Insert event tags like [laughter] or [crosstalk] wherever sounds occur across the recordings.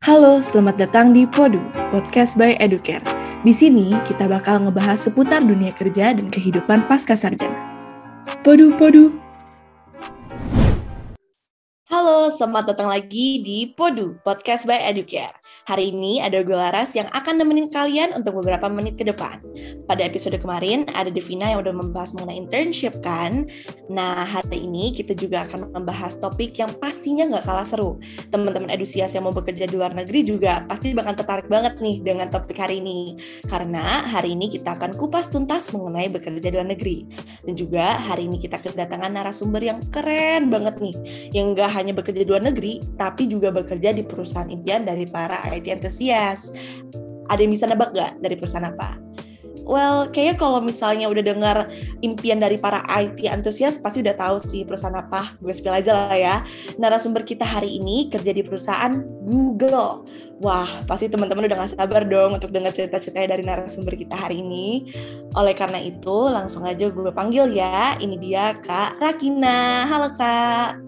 Halo, selamat datang di Podu, podcast by Educare. Di sini kita bakal ngebahas seputar dunia kerja dan kehidupan pasca sarjana. Podu, podu. Halo, selamat datang lagi di Podu, podcast by Educare. Hari ini ada gue Laras yang akan nemenin kalian untuk beberapa menit ke depan. Pada episode kemarin ada Devina yang udah membahas mengenai internship kan. Nah hari ini kita juga akan membahas topik yang pastinya nggak kalah seru. Teman-teman edusias yang mau bekerja di luar negeri juga pasti bakal tertarik banget nih dengan topik hari ini. Karena hari ini kita akan kupas tuntas mengenai bekerja di luar negeri. Dan juga hari ini kita kedatangan narasumber yang keren banget nih. Yang nggak hanya bekerja di luar negeri, tapi juga bekerja di perusahaan impian dari para IT antusias. Ada yang bisa nebak gak dari perusahaan apa? Well, kayaknya kalau misalnya udah dengar impian dari para IT antusias, pasti udah tahu sih perusahaan apa. Gue spill aja lah ya. Narasumber kita hari ini kerja di perusahaan Google. Wah, pasti teman-teman udah gak sabar dong untuk dengar cerita-ceritanya dari narasumber kita hari ini. Oleh karena itu, langsung aja gue panggil ya. Ini dia Kak Rakina. Halo Kak.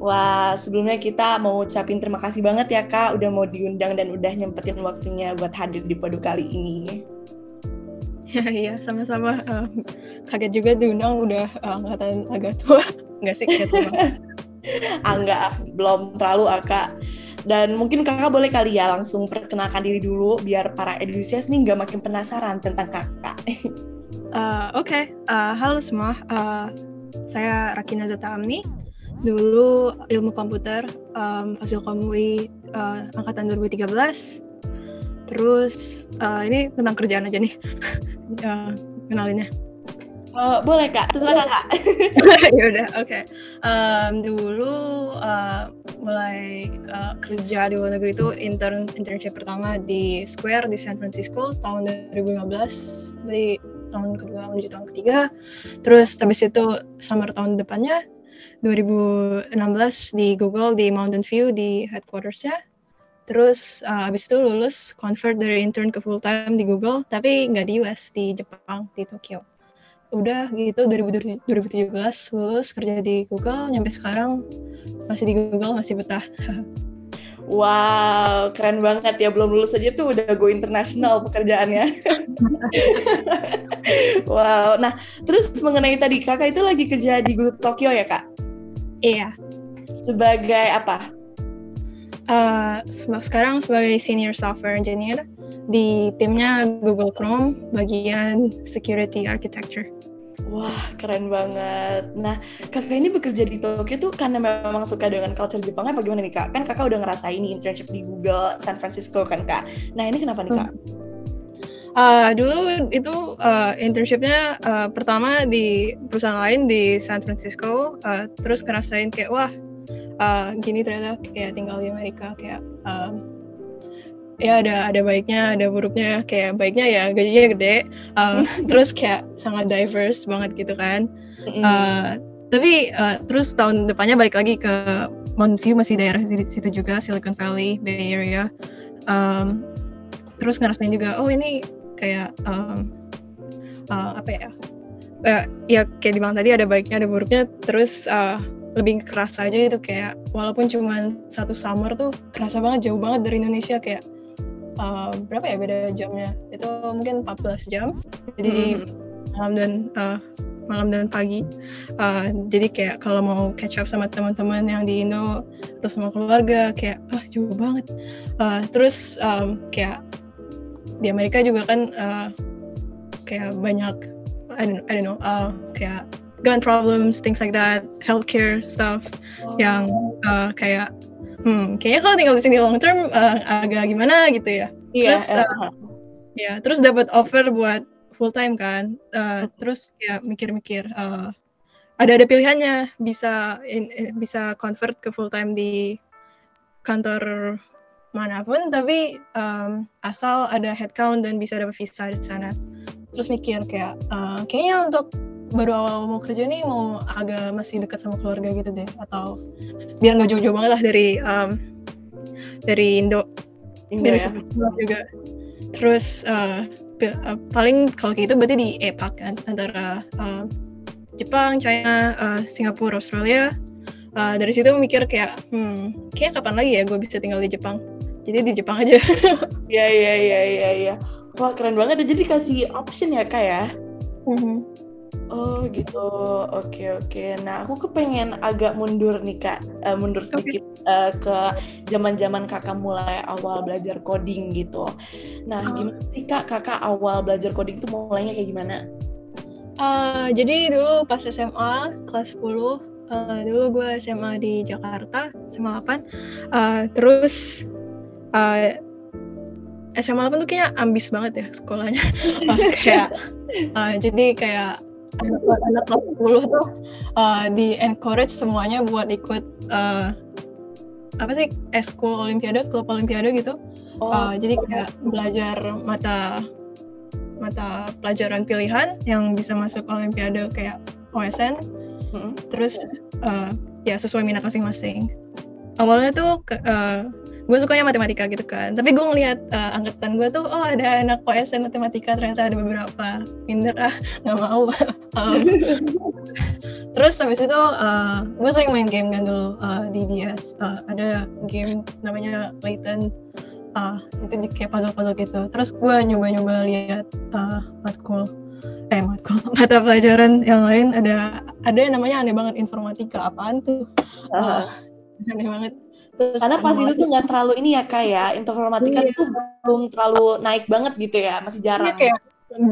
Wah, sebelumnya kita mau ucapin terima kasih banget ya Kak, udah mau diundang dan udah nyempetin waktunya buat hadir di Podu kali ini. Ya, [laughs] iya, sama-sama. Uh, kaget juga diundang udah uh, angkatan agak tua. [laughs] Enggak sih, kaget tua. Enggak, [laughs] belum terlalu ah, Kak. Dan mungkin kakak boleh kali ya langsung perkenalkan diri dulu biar para edusias nih nggak makin penasaran tentang kakak. uh, Oke, okay. uh, halo semua. Uh, saya Rakina Zata Amni dulu ilmu komputer um, hasil komui uh, angkatan 2013 terus uh, ini tentang kerjaan aja nih uh, [laughs] kenalinnya Oh, boleh kak, terserah kakak. [laughs] ya udah, oke. Okay. Um, dulu uh, mulai uh, kerja di luar negeri itu intern internship pertama di Square di San Francisco tahun 2015. Dari tahun kedua menuju tahun ketiga. Terus habis itu summer tahun depannya 2016 di Google di Mountain View di headquartersnya terus uh, abis itu lulus convert dari intern ke full time di Google tapi nggak di US di Jepang di Tokyo udah gitu 2017 lulus kerja di Google nyampe sekarang masih di Google masih betah [laughs] Wow, keren banget ya. Belum lulus aja tuh udah go internasional pekerjaannya. [laughs] wow. Nah, terus mengenai tadi kakak itu lagi kerja di Tokyo ya kak? Iya. Sebagai apa? Uh, sekarang sebagai senior software engineer di timnya Google Chrome bagian security architecture. Wah, keren banget. Nah, kakak ini bekerja di Tokyo tuh karena memang suka dengan culture Jepang apa gimana nih kak? Kan kakak udah ngerasain internship di Google San Francisco kan kak? Nah, ini kenapa nih kak? Hmm. Uh, dulu itu uh, internshipnya uh, pertama di perusahaan lain di San Francisco, uh, terus ngerasain kayak wah uh, gini ternyata kayak tinggal di Amerika kayak uh, ya ada ada baiknya ada buruknya kayak baiknya ya gajinya gede uh, [laughs] terus kayak sangat diverse banget gitu kan. Uh, tapi uh, terus tahun depannya balik lagi ke Mountain View masih daerah di situ juga Silicon Valley Bay Area. Um, terus ngerasain juga oh ini kayak um, uh, apa ya? Uh, ya kayak dibilang tadi ada baiknya ada buruknya terus uh, lebih kerasa aja itu kayak walaupun cuma satu summer tuh kerasa banget jauh banget dari Indonesia kayak uh, berapa ya beda jamnya? Itu mungkin 14 jam. Jadi mm. malam dan uh, malam dan pagi. Uh, jadi kayak kalau mau catch up sama teman-teman yang di Indo atau sama keluarga kayak ah jauh banget. Uh, terus um, kayak di Amerika juga kan uh, kayak banyak I don't, I don't know uh, kayak gun problems things like that healthcare stuff oh. yang uh, kayak hmm kayaknya kalau tinggal di sini long term uh, agak gimana gitu ya yeah, terus uh, uh, ya terus dapat offer buat full time kan uh, terus ya mikir-mikir uh, ada ada pilihannya bisa in, in, bisa convert ke full time di kantor mana pun tapi um, asal ada headcount dan bisa dapat visa di sana. Terus mikir kayak uh, kayaknya untuk baru awal mau kerja nih mau agak masih dekat sama keluarga gitu deh. Atau biar nggak jauh-jauh banget lah dari um, dari Indo, Indo biar ya? juga. Terus uh, uh, paling kalau gitu berarti di EPAC kan antara uh, Jepang, China, uh, Singapura, Australia uh, dari situ mikir kayak hmm kayak kapan lagi ya gue bisa tinggal di Jepang jadi di Jepang aja [laughs] Iya iya iya iya iya wah keren banget ya jadi kasih option ya kak ya mm-hmm. Oh gitu, oke oke. Nah aku kepengen agak mundur nih kak, uh, mundur sedikit okay. uh, ke zaman-zaman kakak mulai awal belajar coding gitu. Nah oh. gimana sih kak, kakak awal belajar coding tuh mulainya kayak gimana? Uh, jadi dulu pas SMA kelas 10, uh, dulu gue SMA di Jakarta, SMA 8. Uh, terus uh, SMA 8 tuh kayaknya ambis banget ya sekolahnya. [laughs] uh, kayak uh, jadi kayak anak-anak kelas 10 tuh uh, di encourage semuanya buat ikut uh, apa sih eskul olimpiade klub olimpiade gitu oh. uh, jadi kayak belajar mata mata pelajaran pilihan yang bisa masuk olimpiade kayak OSN terus uh, ya sesuai minat masing-masing. Awalnya tuh uh, gue sukanya matematika gitu kan. Tapi gue ngeliat uh, angkatan gue tuh oh ada anak OSN matematika ternyata ada beberapa. Minder ah nggak mau. [laughs] Um, terus habis itu uh, gue sering main game kan dulu uh, di DS uh, ada game namanya Layton. Uh, itu kayak puzzle-puzzle gitu. Terus gue nyoba-nyoba lihat uh, matkul eh matkul [laughs] mata pelajaran yang lain ada ada yang namanya aneh banget informatika apaan tuh uh, uh, aneh banget Terus Karena pas itu tuh nggak terlalu ini ya kak ya, informatika iya. tuh belum terlalu naik banget gitu ya, masih jarang. Iya, kayak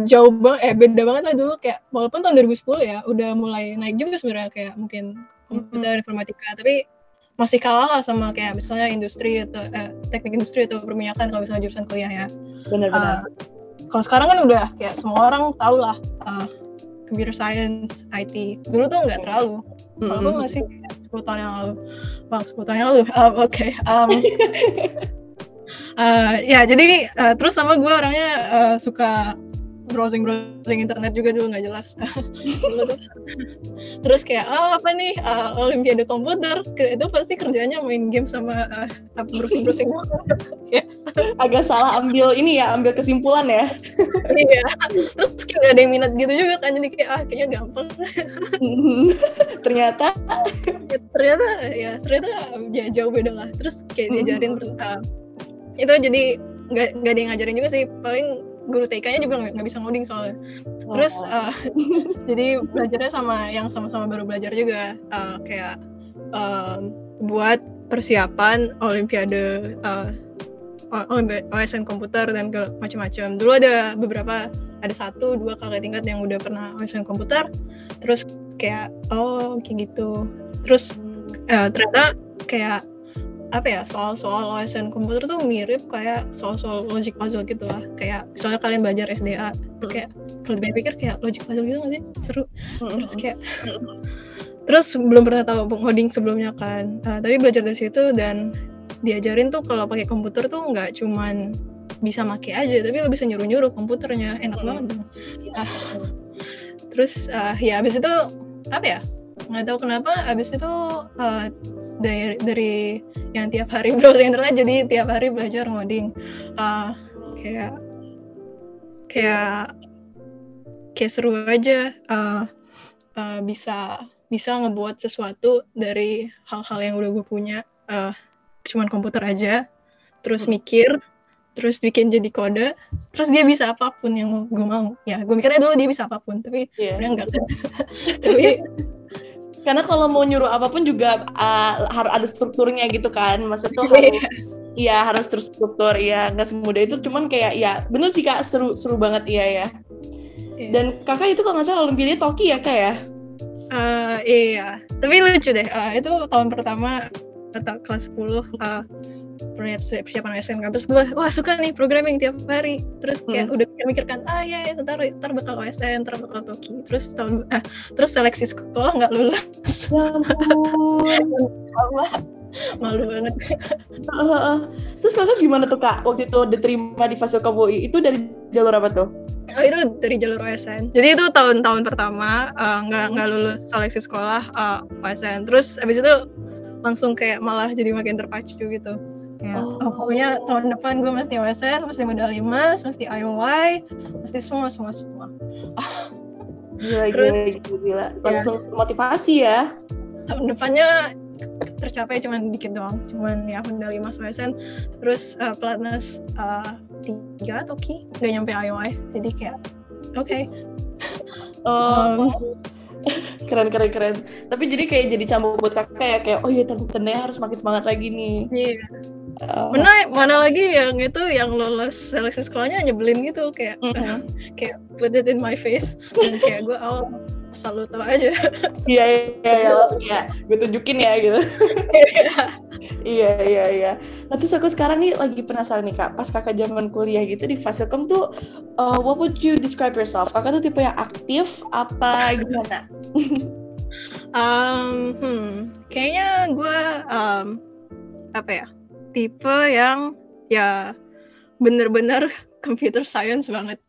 jauh banget, eh beda banget lah dulu kayak walaupun tahun 2010 ya udah mulai naik juga sebenarnya kayak mungkin komputer mm-hmm. informatika, tapi masih kalah lah sama kayak misalnya industri atau eh, teknik industri atau perminyakan kalau misalnya jurusan kuliah ya. Benar-benar. Uh, kalau sekarang kan udah kayak semua orang tahu lah uh, computer science, IT. Dulu tuh nggak terlalu. Kalau mm -hmm. masih 10 tahun yang lalu. Bang, 10 tahun yang lalu. Um, Oke. Okay. Um, [laughs] uh, ya, jadi uh, terus sama gue orangnya uh, suka browsing browsing internet juga dulu nggak jelas. [laughs] Terus kayak oh apa nih? Uh, olimpiade komputer. Itu pasti kerjanya main game sama uh, browsing browsing. [laughs] Agak salah ambil ini ya ambil kesimpulan ya. Iya. Terus kayak gak ada yang minat gitu juga kan jadi kayak ah kayaknya gampang. [laughs] Ternyata. Ya, ternyata ya ternyata ya, jauh beda lah. Terus kayak diajarin uh, itu jadi nggak nggak ada yang ngajarin juga sih. Paling guru TK-nya juga nggak bisa ngoding soalnya. Terus uh, [laughs] jadi belajarnya sama yang sama-sama baru belajar juga uh, kayak um, buat persiapan Olimpiade uh, OSN komputer dan macam-macam. Dulu ada beberapa, ada satu dua kakak tingkat yang udah pernah OSN komputer. Terus kayak oh kayak gitu. Terus uh, ternyata kayak apa ya soal-soal OSN komputer tuh mirip kayak soal-soal logic puzzle gitu lah. Kayak misalnya kalian belajar SDA tuh kayak kalau dipikir kayak logic puzzle gitu gak sih? Seru. Terus kayak terus belum pernah tahu coding sebelumnya kan. Uh, tapi belajar dari situ dan diajarin tuh kalau pakai komputer tuh nggak cuman bisa make aja tapi lo bisa nyuruh-nyuruh komputernya. Enak banget. Dong uh, terus uh, ya abis itu apa ya nggak tahu kenapa abis itu uh, dari dari yang tiap hari [laughs] browsing internet jadi tiap hari belajar ngoding. Uh, kayak kayak kayak seru aja. Uh, uh, bisa bisa ngebuat sesuatu dari hal-hal yang udah gue punya. Uh, cuman komputer aja. Terus hmm. mikir terus bikin jadi kode. Terus dia bisa apa pun yang gue mau. Ya gue mikirnya dulu dia bisa apa pun tapi yeah. udah enggak kan [laughs] tapi karena kalau mau nyuruh apa pun juga uh, harus ada strukturnya gitu kan. Maksudnya tuh harus [laughs] iya harus terstruktur ya nggak semudah itu cuman kayak ya bener sih kak seru seru banget iya ya yeah. dan kakak itu kalau nggak salah olimpiade Toki ya kak ya? Uh, iya. Tapi lucu deh uh, itu tahun pertama atau kelas 10 uh, persiapan SMK terus gue wah suka nih programming tiap hari. Terus kayak hmm. udah mikir-mikir kan ah ya, ntar ntar bakal OSN ntar bakal Toki. Terus tahun ah, terus seleksi sekolah nggak lulus. Ya [laughs] malu banget. Uh, uh. terus kakak gimana tuh kak waktu itu diterima di Fasilkom UI itu dari jalur apa tuh? Oh itu dari jalur OSN. Jadi itu tahun-tahun pertama uh, nggak uh, nggak lulus seleksi sekolah uh, OSN. Terus abis itu langsung kayak malah jadi makin terpacu gitu kayak oh. oh pokoknya tahun depan gue mesti OSN mesti medali emas mesti IOY mesti semua semua semua gila [laughs] Terus, gila gila. Ya. langsung ya. motivasi ya tahun depannya tercapai cuman dikit doang cuman ya medali emas WSN terus uh, pelatnas uh, tiga atau ki nggak nyampe IOI jadi kayak oke okay. um, [laughs] keren keren keren tapi jadi kayak jadi cambuk buat kakak ya kayak oh iya tentunya harus makin semangat lagi nih iya yeah. Uh, mana mana lagi yang itu yang lolos seleksi sekolahnya nyebelin gitu kayak mm -hmm. kayak put it in my face. Dan kayak gue oh asal lu tau aja. Iya iya iya [laughs] langsung ya gue tunjukin ya gitu. Iya iya iya. Nah terus aku sekarang nih lagi penasaran nih kak. Pas kakak zaman kuliah gitu di Fasilkom tuh uh, what would you describe yourself? Kakak tuh tipe yang aktif apa gimana? [laughs] Um, hmm, kayaknya gue um, apa ya tipe yang ya bener-bener [laughs] computer science banget.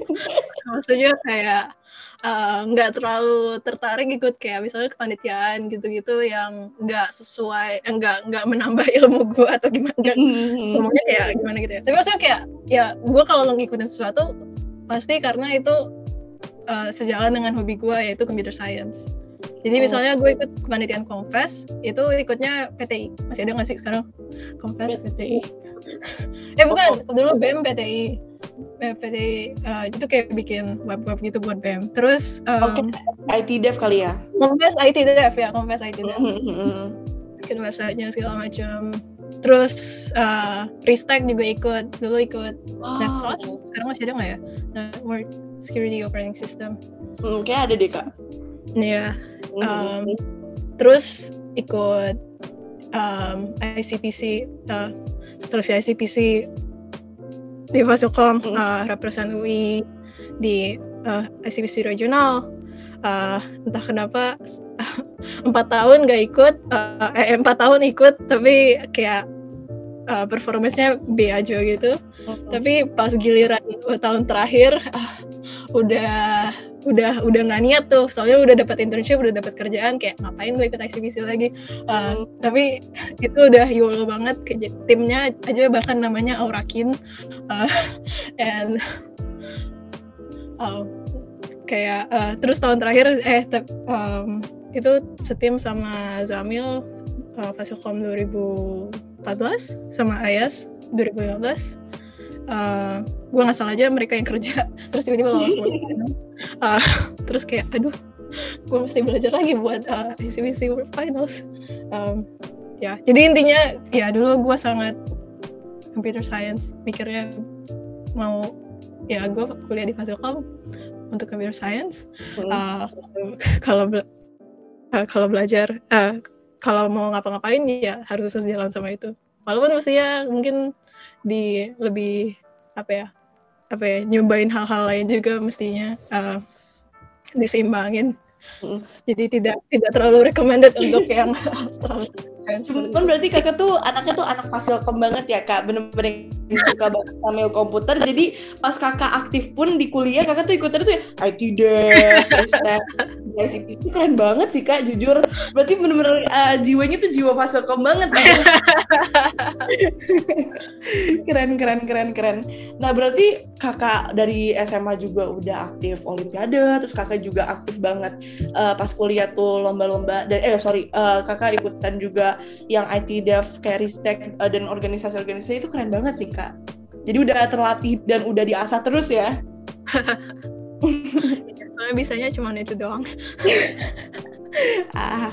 [laughs] Maksudnya kayak Eh, nggak uh, terlalu tertarik ikut kayak misalnya kepanitiaan gitu-gitu yang nggak sesuai nggak nggak menambah [laughs] ilmu gue atau gimana. Ngomongnya kayak gimana gitu ya. Tapi maksudnya kayak ya gue kalau ngikutin sesuatu pasti karena itu uh, sejalan dengan hobi gue yaitu computer science jadi oh. misalnya gue ikut kepanitiaan Confess itu ikutnya PTI masih ada nggak sih sekarang Confess [laughs] PTI eh bukan oh. dulu BEM PTI PPD uh, itu kayak bikin web-web gitu buat BEM. Terus um, okay. IT Dev kali ya? Confess IT Dev ya, Confess IT Dev. Mm-hmm. bikin websitenya segala macam. Terus uh, Restack juga ikut, dulu ikut wow. NetSauce, sekarang masih ada nggak ya? Network Security Operating System. Hmm, kayak ada deh kak. Iya. Yeah. Um. Terus ikut um, ICPC, uh, terus ICPC di Fasilkom mm. uh, represent UI di uh, ICBC regional uh, entah kenapa [laughs] empat tahun gak ikut uh, eh empat tahun ikut tapi kayak uh, performanya B aja gitu mm. tapi pas giliran tahun terakhir uh, udah udah udah nggak niat tuh. Soalnya udah dapat internship udah dapat kerjaan kayak ngapain gue ikut eksibisi lagi? Uh, tapi [laughs] itu udah yolo banget. Timnya aja bahkan namanya Aurakin uh, [laughs] and uh, kayak uh, terus tahun terakhir eh um, itu setim sama Zamil uh, Fasilkom 2014 sama Ayas 2015 uh, gue nggak salah aja mereka yang kerja. [laughs] Terus tiba-tiba lolos [laughs] uh, terus kayak aduh gue mesti belajar lagi buat uh, ICBC World Finals. Um, ya jadi intinya ya dulu gue sangat computer science mikirnya mau ya gue kuliah di Fasilkom untuk computer science. Uh, kalau uh, kalau belajar uh, kalau mau ngapa-ngapain ya harus sejalan sama itu. Walaupun mestinya mungkin di lebih apa ya apa ya nyobain hal-hal lain juga mestinya uh, diseimbangin mm. jadi tidak tidak terlalu recommended untuk [laughs] yang [laughs] terlalu kan berarti kakak tuh anaknya tuh anak fasilkom banget ya kak? Bener-bener suka banget sama komputer. Jadi pas kakak aktif pun di kuliah kakak tuh ikutan tuh ya IT dev, itu keren banget sih kak jujur. Berarti bener-bener uh, jiwanya tuh jiwa fasilkom banget [laughs] keren keren keren keren. Nah berarti kakak dari SMA juga udah aktif olimpiade terus kakak juga aktif banget uh, pas kuliah tuh lomba-lomba dan eh sorry uh, kakak ikutan juga yang IT dev kayak Ristek uh, dan organisasi-organisasi itu keren banget sih kak jadi udah terlatih dan udah diasah terus ya soalnya bisanya cuma itu doang [laughs] ah,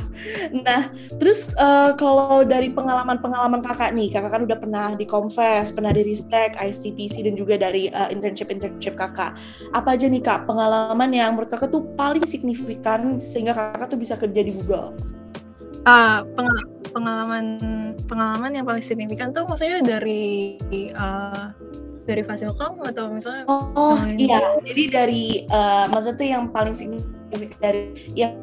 nah terus uh, kalau dari pengalaman-pengalaman kakak nih, kakak kan udah pernah di Confess, pernah di Ristek, ICPC dan juga dari uh, internship-internship kakak. Apa aja nih kak pengalaman yang menurut kakak tuh paling signifikan sehingga kakak tuh bisa kerja di Google? Uh, pengalaman pengalaman yang paling signifikan tuh maksudnya dari uh, dari Fasilkom atau misalnya Oh iya, jadi dari uh, maksudnya tuh yang paling signifikan dari yang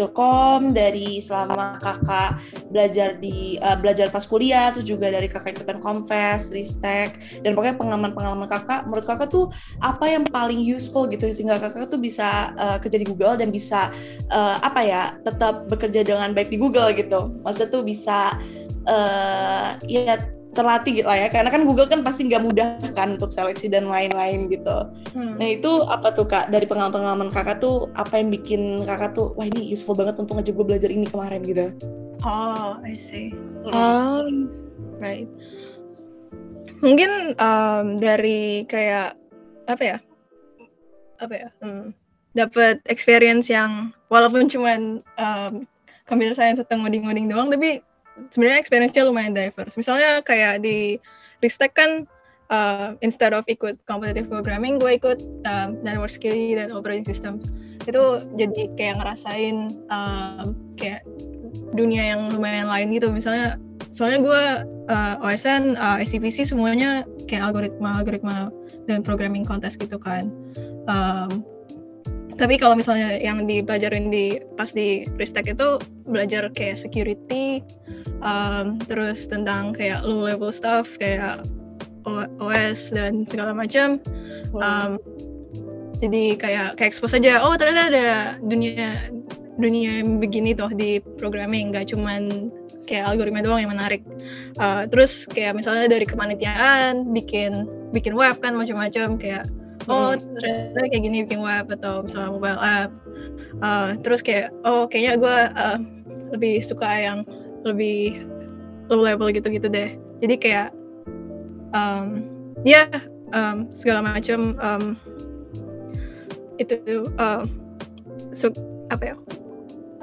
Tilkom dari selama kakak belajar di uh, belajar pas kuliah terus juga dari kakak ikutan Confess, Ristek dan pokoknya pengalaman-pengalaman kakak menurut kakak tuh apa yang paling useful gitu sehingga kakak tuh bisa uh, kerja di Google dan bisa uh, apa ya tetap bekerja dengan baik di Google gitu. Maksudnya tuh bisa uh, ya terlatih gitu lah ya karena kan Google kan pasti nggak mudah kan untuk seleksi dan lain-lain gitu hmm. nah itu apa tuh kak dari pengalaman-pengalaman kakak tuh apa yang bikin kakak tuh wah ini useful banget untuk ngajak gue belajar ini kemarin gitu Oh, I see. Mm. Um, right. Mungkin um, dari kayak apa ya? Apa ya? Hmm, dapat experience yang walaupun cuman um, computer science atau ngoding-ngoding doang, tapi sebenarnya experience-nya lumayan diverse. Misalnya kayak di Ristek kan uh, instead of ikut competitive programming, gue ikut um, network security dan operating system. Itu jadi kayak ngerasain um, kayak dunia yang lumayan lain gitu. Misalnya, soalnya gue uh, OSN, uh, SCPC semuanya kayak algoritma, algoritma dan programming contest gitu kan. Um, tapi kalau misalnya yang dipelajarin di pas di Ristek itu belajar kayak security um, terus tentang kayak low level stuff kayak OS dan segala macam um, jadi kayak kayak expose aja oh ternyata ada dunia dunia yang begini tuh di programming nggak cuman kayak algoritma doang yang menarik. Uh, terus kayak misalnya dari kepanitiaan bikin bikin web kan macam-macam kayak oh ternyata kayak gini bikin web atau misalnya mobile app. Uh, terus kayak oh kayaknya gue uh, lebih suka yang lebih low level gitu-gitu deh. Jadi kayak um, ya yeah, um, segala macam um, itu uh, so, apa ya?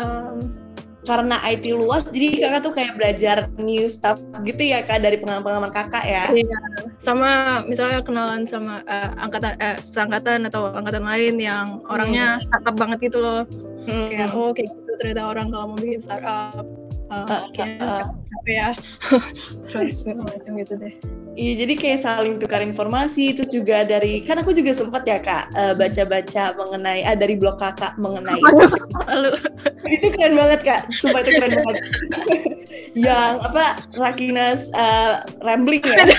Um, karena IT luas jadi kakak tuh kayak belajar new stuff gitu ya kak dari pengalaman-pengalaman kakak ya iya sama misalnya kenalan sama uh, angkatan uh, seangkatan atau angkatan lain yang orangnya hmm. startup banget gitu loh hmm. kayak oh kayak gitu ternyata orang kalau mau bikin startup uh, uh, kayak uh, uh. Capek ya [laughs] terus macam gitu deh Iya, jadi kayak saling tukar informasi, terus juga dari kan aku juga sempat ya kak baca-baca mengenai ah dari blog kakak mengenai itu keren banget kak, sumpah itu keren banget. [laughs] yang apa Rakinas uh, rambling ya,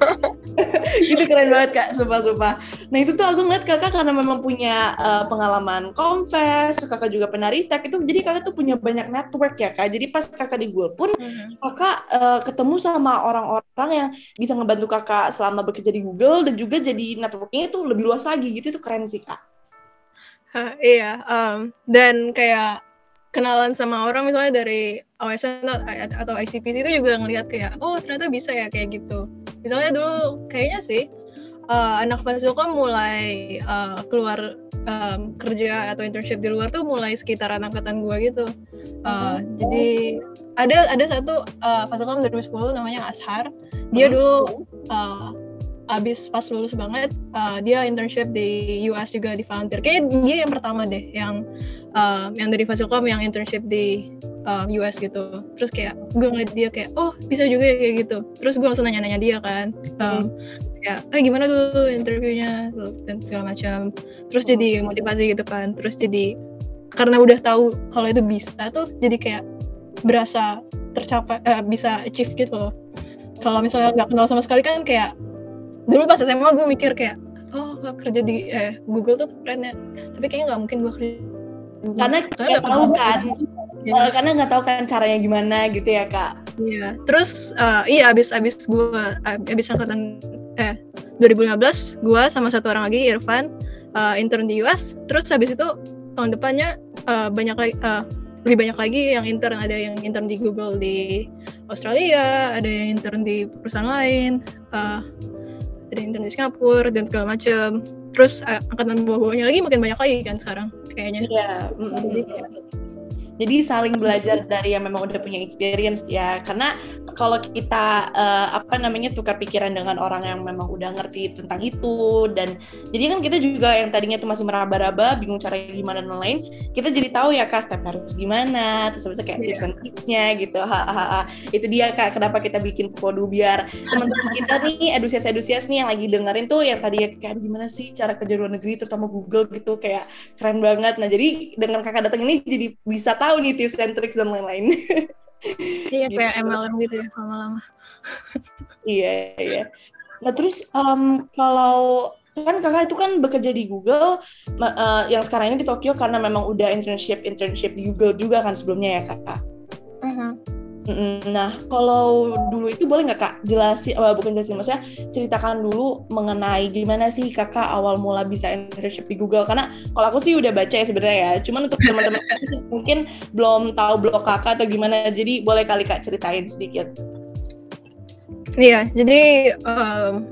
[laughs] itu keren banget kak, sumpah-sumpah. Nah itu tuh aku ngeliat kakak karena memang punya uh, pengalaman confess, kakak juga penaristek itu, jadi kakak tuh punya banyak network ya kak. Jadi pas kakak di Gul pun mm-hmm. kakak uh, ketemu sama orang-orang yang bisa ngebantu kakak selama bekerja di Google dan juga jadi networknya itu lebih luas lagi gitu itu keren sih kak. Iya um, dan kayak kenalan sama orang misalnya dari OSN atau ICPC itu juga ngelihat kayak oh ternyata bisa ya kayak gitu. Misalnya dulu kayaknya sih uh, anak Fasilkom mulai uh, keluar um, kerja atau internship di luar tuh mulai sekitaran angkatan gue gitu. Uh, hmm. Jadi ada ada satu uh, Fasilkom 2010 namanya Ashar dia hmm. dulu uh, abis pas lulus banget uh, dia internship di US juga di Volunteer kayak dia yang pertama deh yang uh, yang dari Fasilkom yang internship di uh, US gitu terus kayak gue ngeliat dia kayak oh bisa juga ya kayak gitu terus gue langsung nanya-nanya dia kan um, kayak eh gimana tuh interviewnya? Dan segala macam. Terus jadi motivasi gitu kan. Terus jadi karena udah tahu kalau itu bisa tuh jadi kayak berasa tercapai uh, bisa achieve gitu loh. Kalau misalnya nggak kenal sama sekali kan kayak dulu pas SMA gue mikir kayak oh kerja di eh Google tuh keren ya. Tapi kayaknya nggak mungkin gue kerja Google. karena nggak tahu kan. ya. karena nggak tahu kan caranya gimana gitu ya kak. Iya. Terus uh, iya abis abis gue abis angkatan eh 2015 gue sama satu orang lagi Irfan uh, intern di US terus abis itu tahun depannya uh, banyak lagi uh, lebih banyak lagi yang intern. Ada yang intern di Google di Australia ada yang intern di perusahaan lain uh, ada yang intern di Singapura dan segala macam terus uh, angkatan bawah-bawahnya lagi makin banyak lagi kan sekarang kayaknya. Yeah. mm -hmm jadi saling belajar dari yang memang udah punya experience ya. Karena kalau kita uh, apa namanya tukar pikiran dengan orang yang memang udah ngerti tentang itu dan jadi kan kita juga yang tadinya tuh masih meraba-raba bingung cara gimana dan lain kita jadi tahu ya kak step harus gimana terus bisa kayak yeah. tips and tipsnya gitu. Ha, itu dia kak kenapa kita bikin podu biar teman-teman kita nih edusias-edusias nih yang lagi dengerin tuh yang tadi ya kayak gimana sih cara kerja luar negeri terutama Google gitu. Kayak keren banget. Nah jadi dengan kakak datang ini jadi bisa tahu tahu nih tips dan trik dan lain-lain. [laughs] iya gitu. kayak MLM gitu ya lama-lama. iya iya. Nah terus um, kalau kan kakak itu kan bekerja di Google uh, yang sekarang ini di Tokyo karena memang udah internship internship di Google juga kan sebelumnya ya kakak. Uh-huh. Nah, kalau dulu itu boleh nggak kak jelasin, oh, bukan jelasin, maksudnya ceritakan dulu mengenai gimana sih kakak awal mula bisa internship di Google? Karena kalau aku sih udah baca ya sebenarnya ya, cuman untuk teman-teman mungkin belum tahu blog kakak atau gimana, jadi boleh kali kak ceritain sedikit. Iya, jadi um,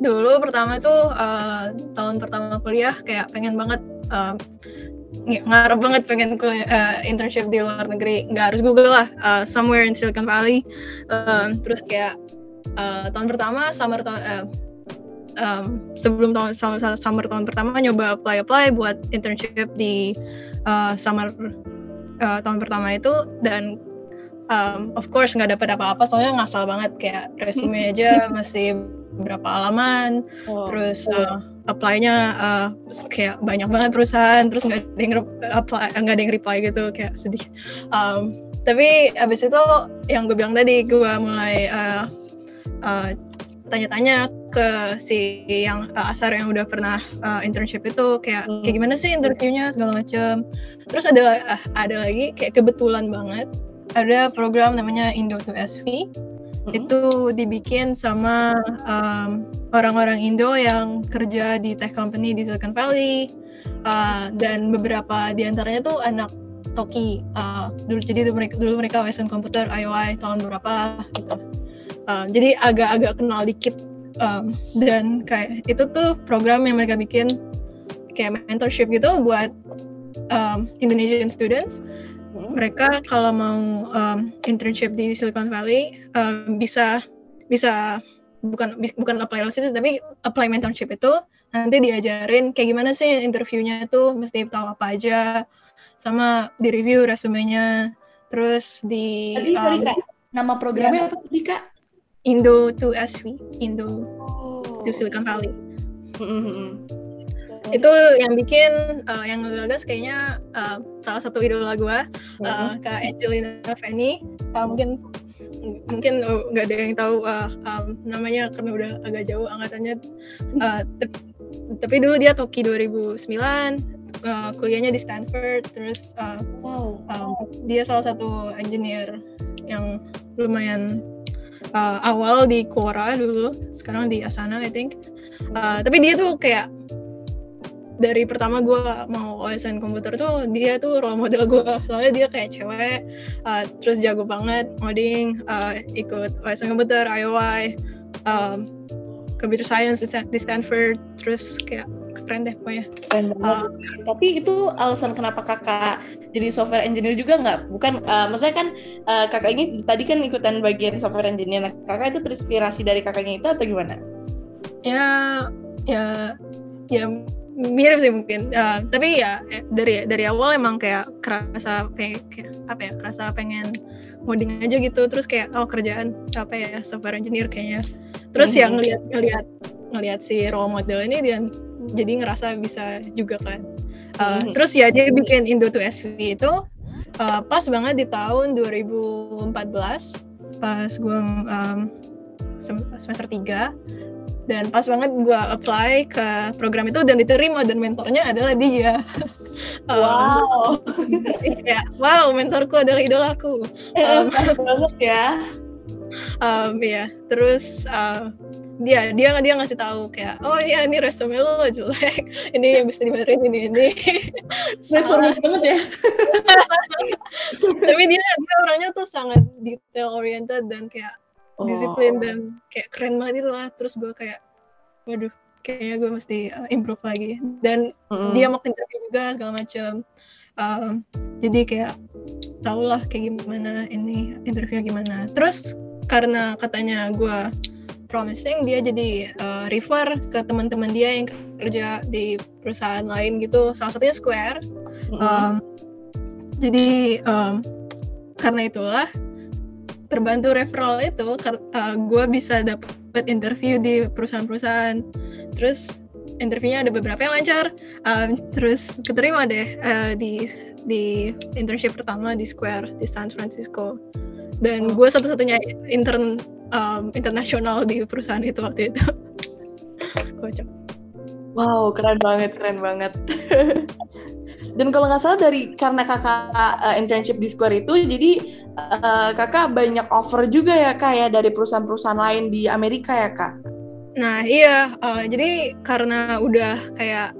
dulu pertama tuh uh, tahun pertama kuliah kayak pengen banget uh, ngarep banget pengen kuliah, uh, internship di luar negeri. Nggak harus Google lah uh, somewhere in Silicon Valley. Um, terus kayak uh, tahun pertama summer tahun uh, um, sebelum tahun summer tahun pertama nyoba apply apply buat internship di uh, summer uh, tahun pertama itu. Dan um, of course nggak dapat apa-apa soalnya ngasal banget. Kayak resume aja [laughs] masih berapa halaman oh. terus uh, apply-nya uh, kayak banyak banget perusahaan terus nggak ada yang apply nggak ada yang reply gitu kayak sedih um, tapi abis itu yang gue bilang tadi gue mulai uh, uh, tanya-tanya ke si yang uh, asar yang udah pernah uh, internship itu kayak hmm. kayak gimana sih interviewnya segala macam terus ada uh, ada lagi kayak kebetulan banget ada program namanya Indo 2 SV itu dibikin sama um, orang-orang Indo yang kerja di tech company di Silicon Valley. Uh, dan beberapa di antaranya tuh anak Toki. Uh, dulu jadi dulu mereka dulu mereka OSN komputer IOI tahun berapa gitu. Uh, jadi agak-agak kenal dikit um, dan kayak itu tuh program yang mereka bikin kayak mentorship gitu buat um, Indonesian students. Mereka kalau mau um, internship di Silicon Valley um, bisa bisa bukan bukan apply lewat situ tapi apply mentorship itu nanti diajarin kayak gimana sih interviewnya itu mesti tahu apa aja sama di review resumenya terus di tadi um, sorry kak nama programnya ya, apa tadi kak Indo to SV Indo oh. to Silicon Valley mm-hmm. Itu yang bikin uh, yang ngegagas kayaknya uh, salah satu idola gue uh, mm-hmm. kak Angelina Fanny uh, mungkin mungkin oh, nggak ada yang tahu uh, um, namanya karena udah agak jauh angkatannya uh, tapi dulu dia Toki 2009 uh, kuliahnya di Stanford terus uh, wow. um, dia salah satu engineer yang lumayan uh, awal di Quora dulu sekarang di Asana I think uh, tapi dia tuh kayak dari pertama gue mau OSN komputer tuh dia tuh role model gue soalnya dia kayak cewek uh, terus jago banget ngoding uh, ikut OSN komputer IOI um, computer science di Stanford. Terus kayak keren deh pokoknya. Keren banget uh, tapi itu alasan kenapa kakak jadi software engineer juga nggak? Bukan uh, maksudnya kan uh, kakak ini tadi kan ikutan bagian software engineer. Nah kakak itu terinspirasi dari kakaknya itu atau gimana? Ya ya ya mirip sih mungkin. Uh, tapi ya eh, dari dari awal emang kayak kerasa kayak, kayak apa ya kerasa pengen ngoding aja gitu. Terus kayak oh kerjaan apa ya software engineer kayaknya. Terus mm-hmm. yang ngelihat ngelihat ngelihat si role model ini dia jadi ngerasa bisa juga kan. Uh, mm-hmm. terus ya dia bikin Indo 2 SV itu uh, pas banget di tahun 2014 pas gue um, semester 3 dan pas banget gue apply ke program itu dan diterima dan mentornya adalah dia. [laughs] Wow. Um, [laughs] ya wow mentorku adalah idolaku um, pas [laughs] banget ya. Um, ya terus uh, dia dia dia ngasih tahu kayak oh iya ini resume lo jelek. Ini yang bisa dibenerin ini ini. Sangat banget ya. Tapi dia dia orangnya tuh sangat detail oriented dan kayak oh. disiplin dan kayak keren banget itu lah terus gue kayak waduh kayaknya gue mesti uh, improve lagi dan mm. dia mau kerja juga segala macam um, jadi kayak tau lah kayak gimana ini interview gimana terus karena katanya gue promising dia jadi uh, refer ke teman-teman dia yang kerja di perusahaan lain gitu salah satunya Square mm. um, jadi um, karena itulah terbantu referral itu uh, gue bisa dapat interview di perusahaan-perusahaan. Terus interviewnya ada beberapa yang lancar um, terus keterima deh uh, di di internship pertama di Square di San Francisco. Dan gue satu-satunya intern um, internasional di perusahaan itu waktu itu. [laughs] Kocak wow keren banget keren banget [laughs] Dan kalau nggak salah dari karena kakak uh, internship di Square itu, jadi uh, kakak banyak offer juga ya kak ya dari perusahaan-perusahaan lain di Amerika ya kak? Nah iya, uh, jadi karena udah kayak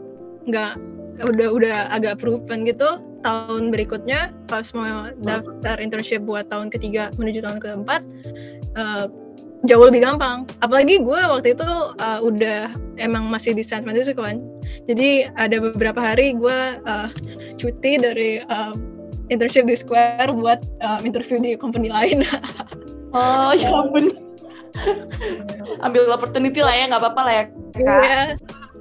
nggak udah udah agak proven gitu, tahun berikutnya pas mau daftar internship buat tahun ketiga menuju tahun keempat, uh, jauh lebih gampang. Apalagi gue waktu itu uh, udah emang masih di San Francisco kan. Jadi ada beberapa hari gue uh, cuti dari uh, internship di Square buat uh, interview di company lain. [laughs] oh ya ampun. [laughs] Ambil opportunity lah ya, nggak apa-apa lah ya kak. Iya,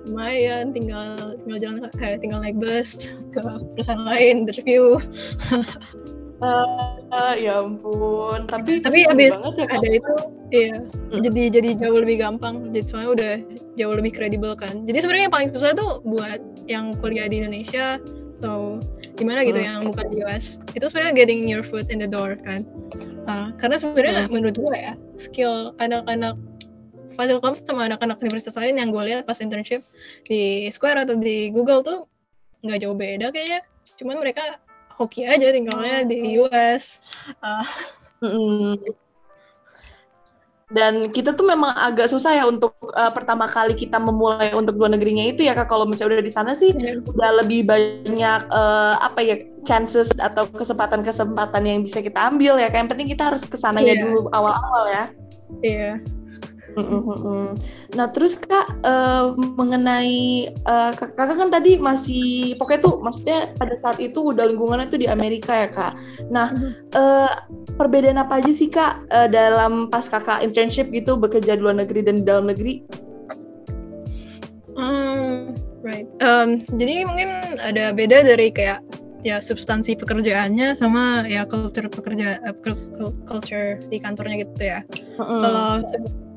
lumayan. Tinggal tinggal jalan, eh, tinggal naik bus ke perusahaan lain interview. [laughs] Uh, ya ampun, tapi tapi abis banget ya, ada itu, iya. Hmm. Jadi jadi jauh lebih gampang. Jadi soalnya udah jauh lebih kredibel kan. Jadi sebenarnya yang paling susah tuh buat yang kuliah di Indonesia atau gimana gitu hmm. yang bukan di US. Itu sebenarnya getting your foot in the door kan. Uh, karena sebenarnya hmm. menurut gue ya skill anak-anak Fasilkom sama anak-anak universitas lain yang gue lihat pas internship di Square atau di Google tuh nggak jauh beda kayaknya. Cuman mereka hoki aja tinggalnya di US. Uh. Mm Dan kita tuh memang agak susah ya untuk uh, pertama kali kita memulai untuk dua negerinya itu ya kak. Kalau misalnya udah di sana sih yeah. udah lebih banyak uh, apa ya chances atau kesempatan-kesempatan yang bisa kita ambil ya. Kayak yang penting kita harus ke sananya yeah. dulu awal-awal ya. Iya. Yeah Nah terus kak uh, mengenai uh, kakak kan tadi masih pokoknya tuh maksudnya pada saat itu udah lingkungannya tuh di Amerika ya kak. Nah uh, perbedaan apa aja sih kak uh, dalam pas kakak internship gitu bekerja di luar negeri dan di dalam negeri? Um, right. Um, jadi mungkin ada beda dari kayak ya substansi pekerjaannya sama ya culture pekerja uh, culture di kantornya gitu ya. Mm -hmm. Kalau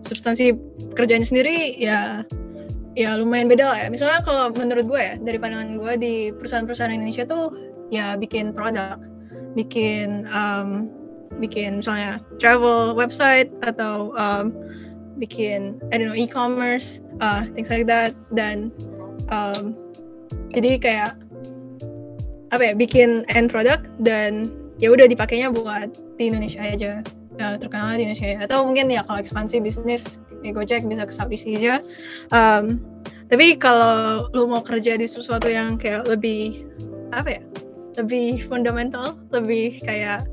substansi kerjanya sendiri ya ya lumayan beda lah ya. Misalnya kalau menurut gue ya dari pandangan gue di perusahaan-perusahaan Indonesia tuh ya bikin produk, bikin um, bikin misalnya travel website atau um, bikin I don't know e-commerce, uh, things like that dan um, jadi kayak apa ya bikin end product dan ya udah dipakainya buat di Indonesia aja uh, terkenal di Indonesia atau mungkin ya kalau ekspansi bisnis ya Gojek bisa ke Southeast Asia um, tapi kalau lu mau kerja di sesuatu yang kayak lebih apa ya lebih fundamental lebih kayak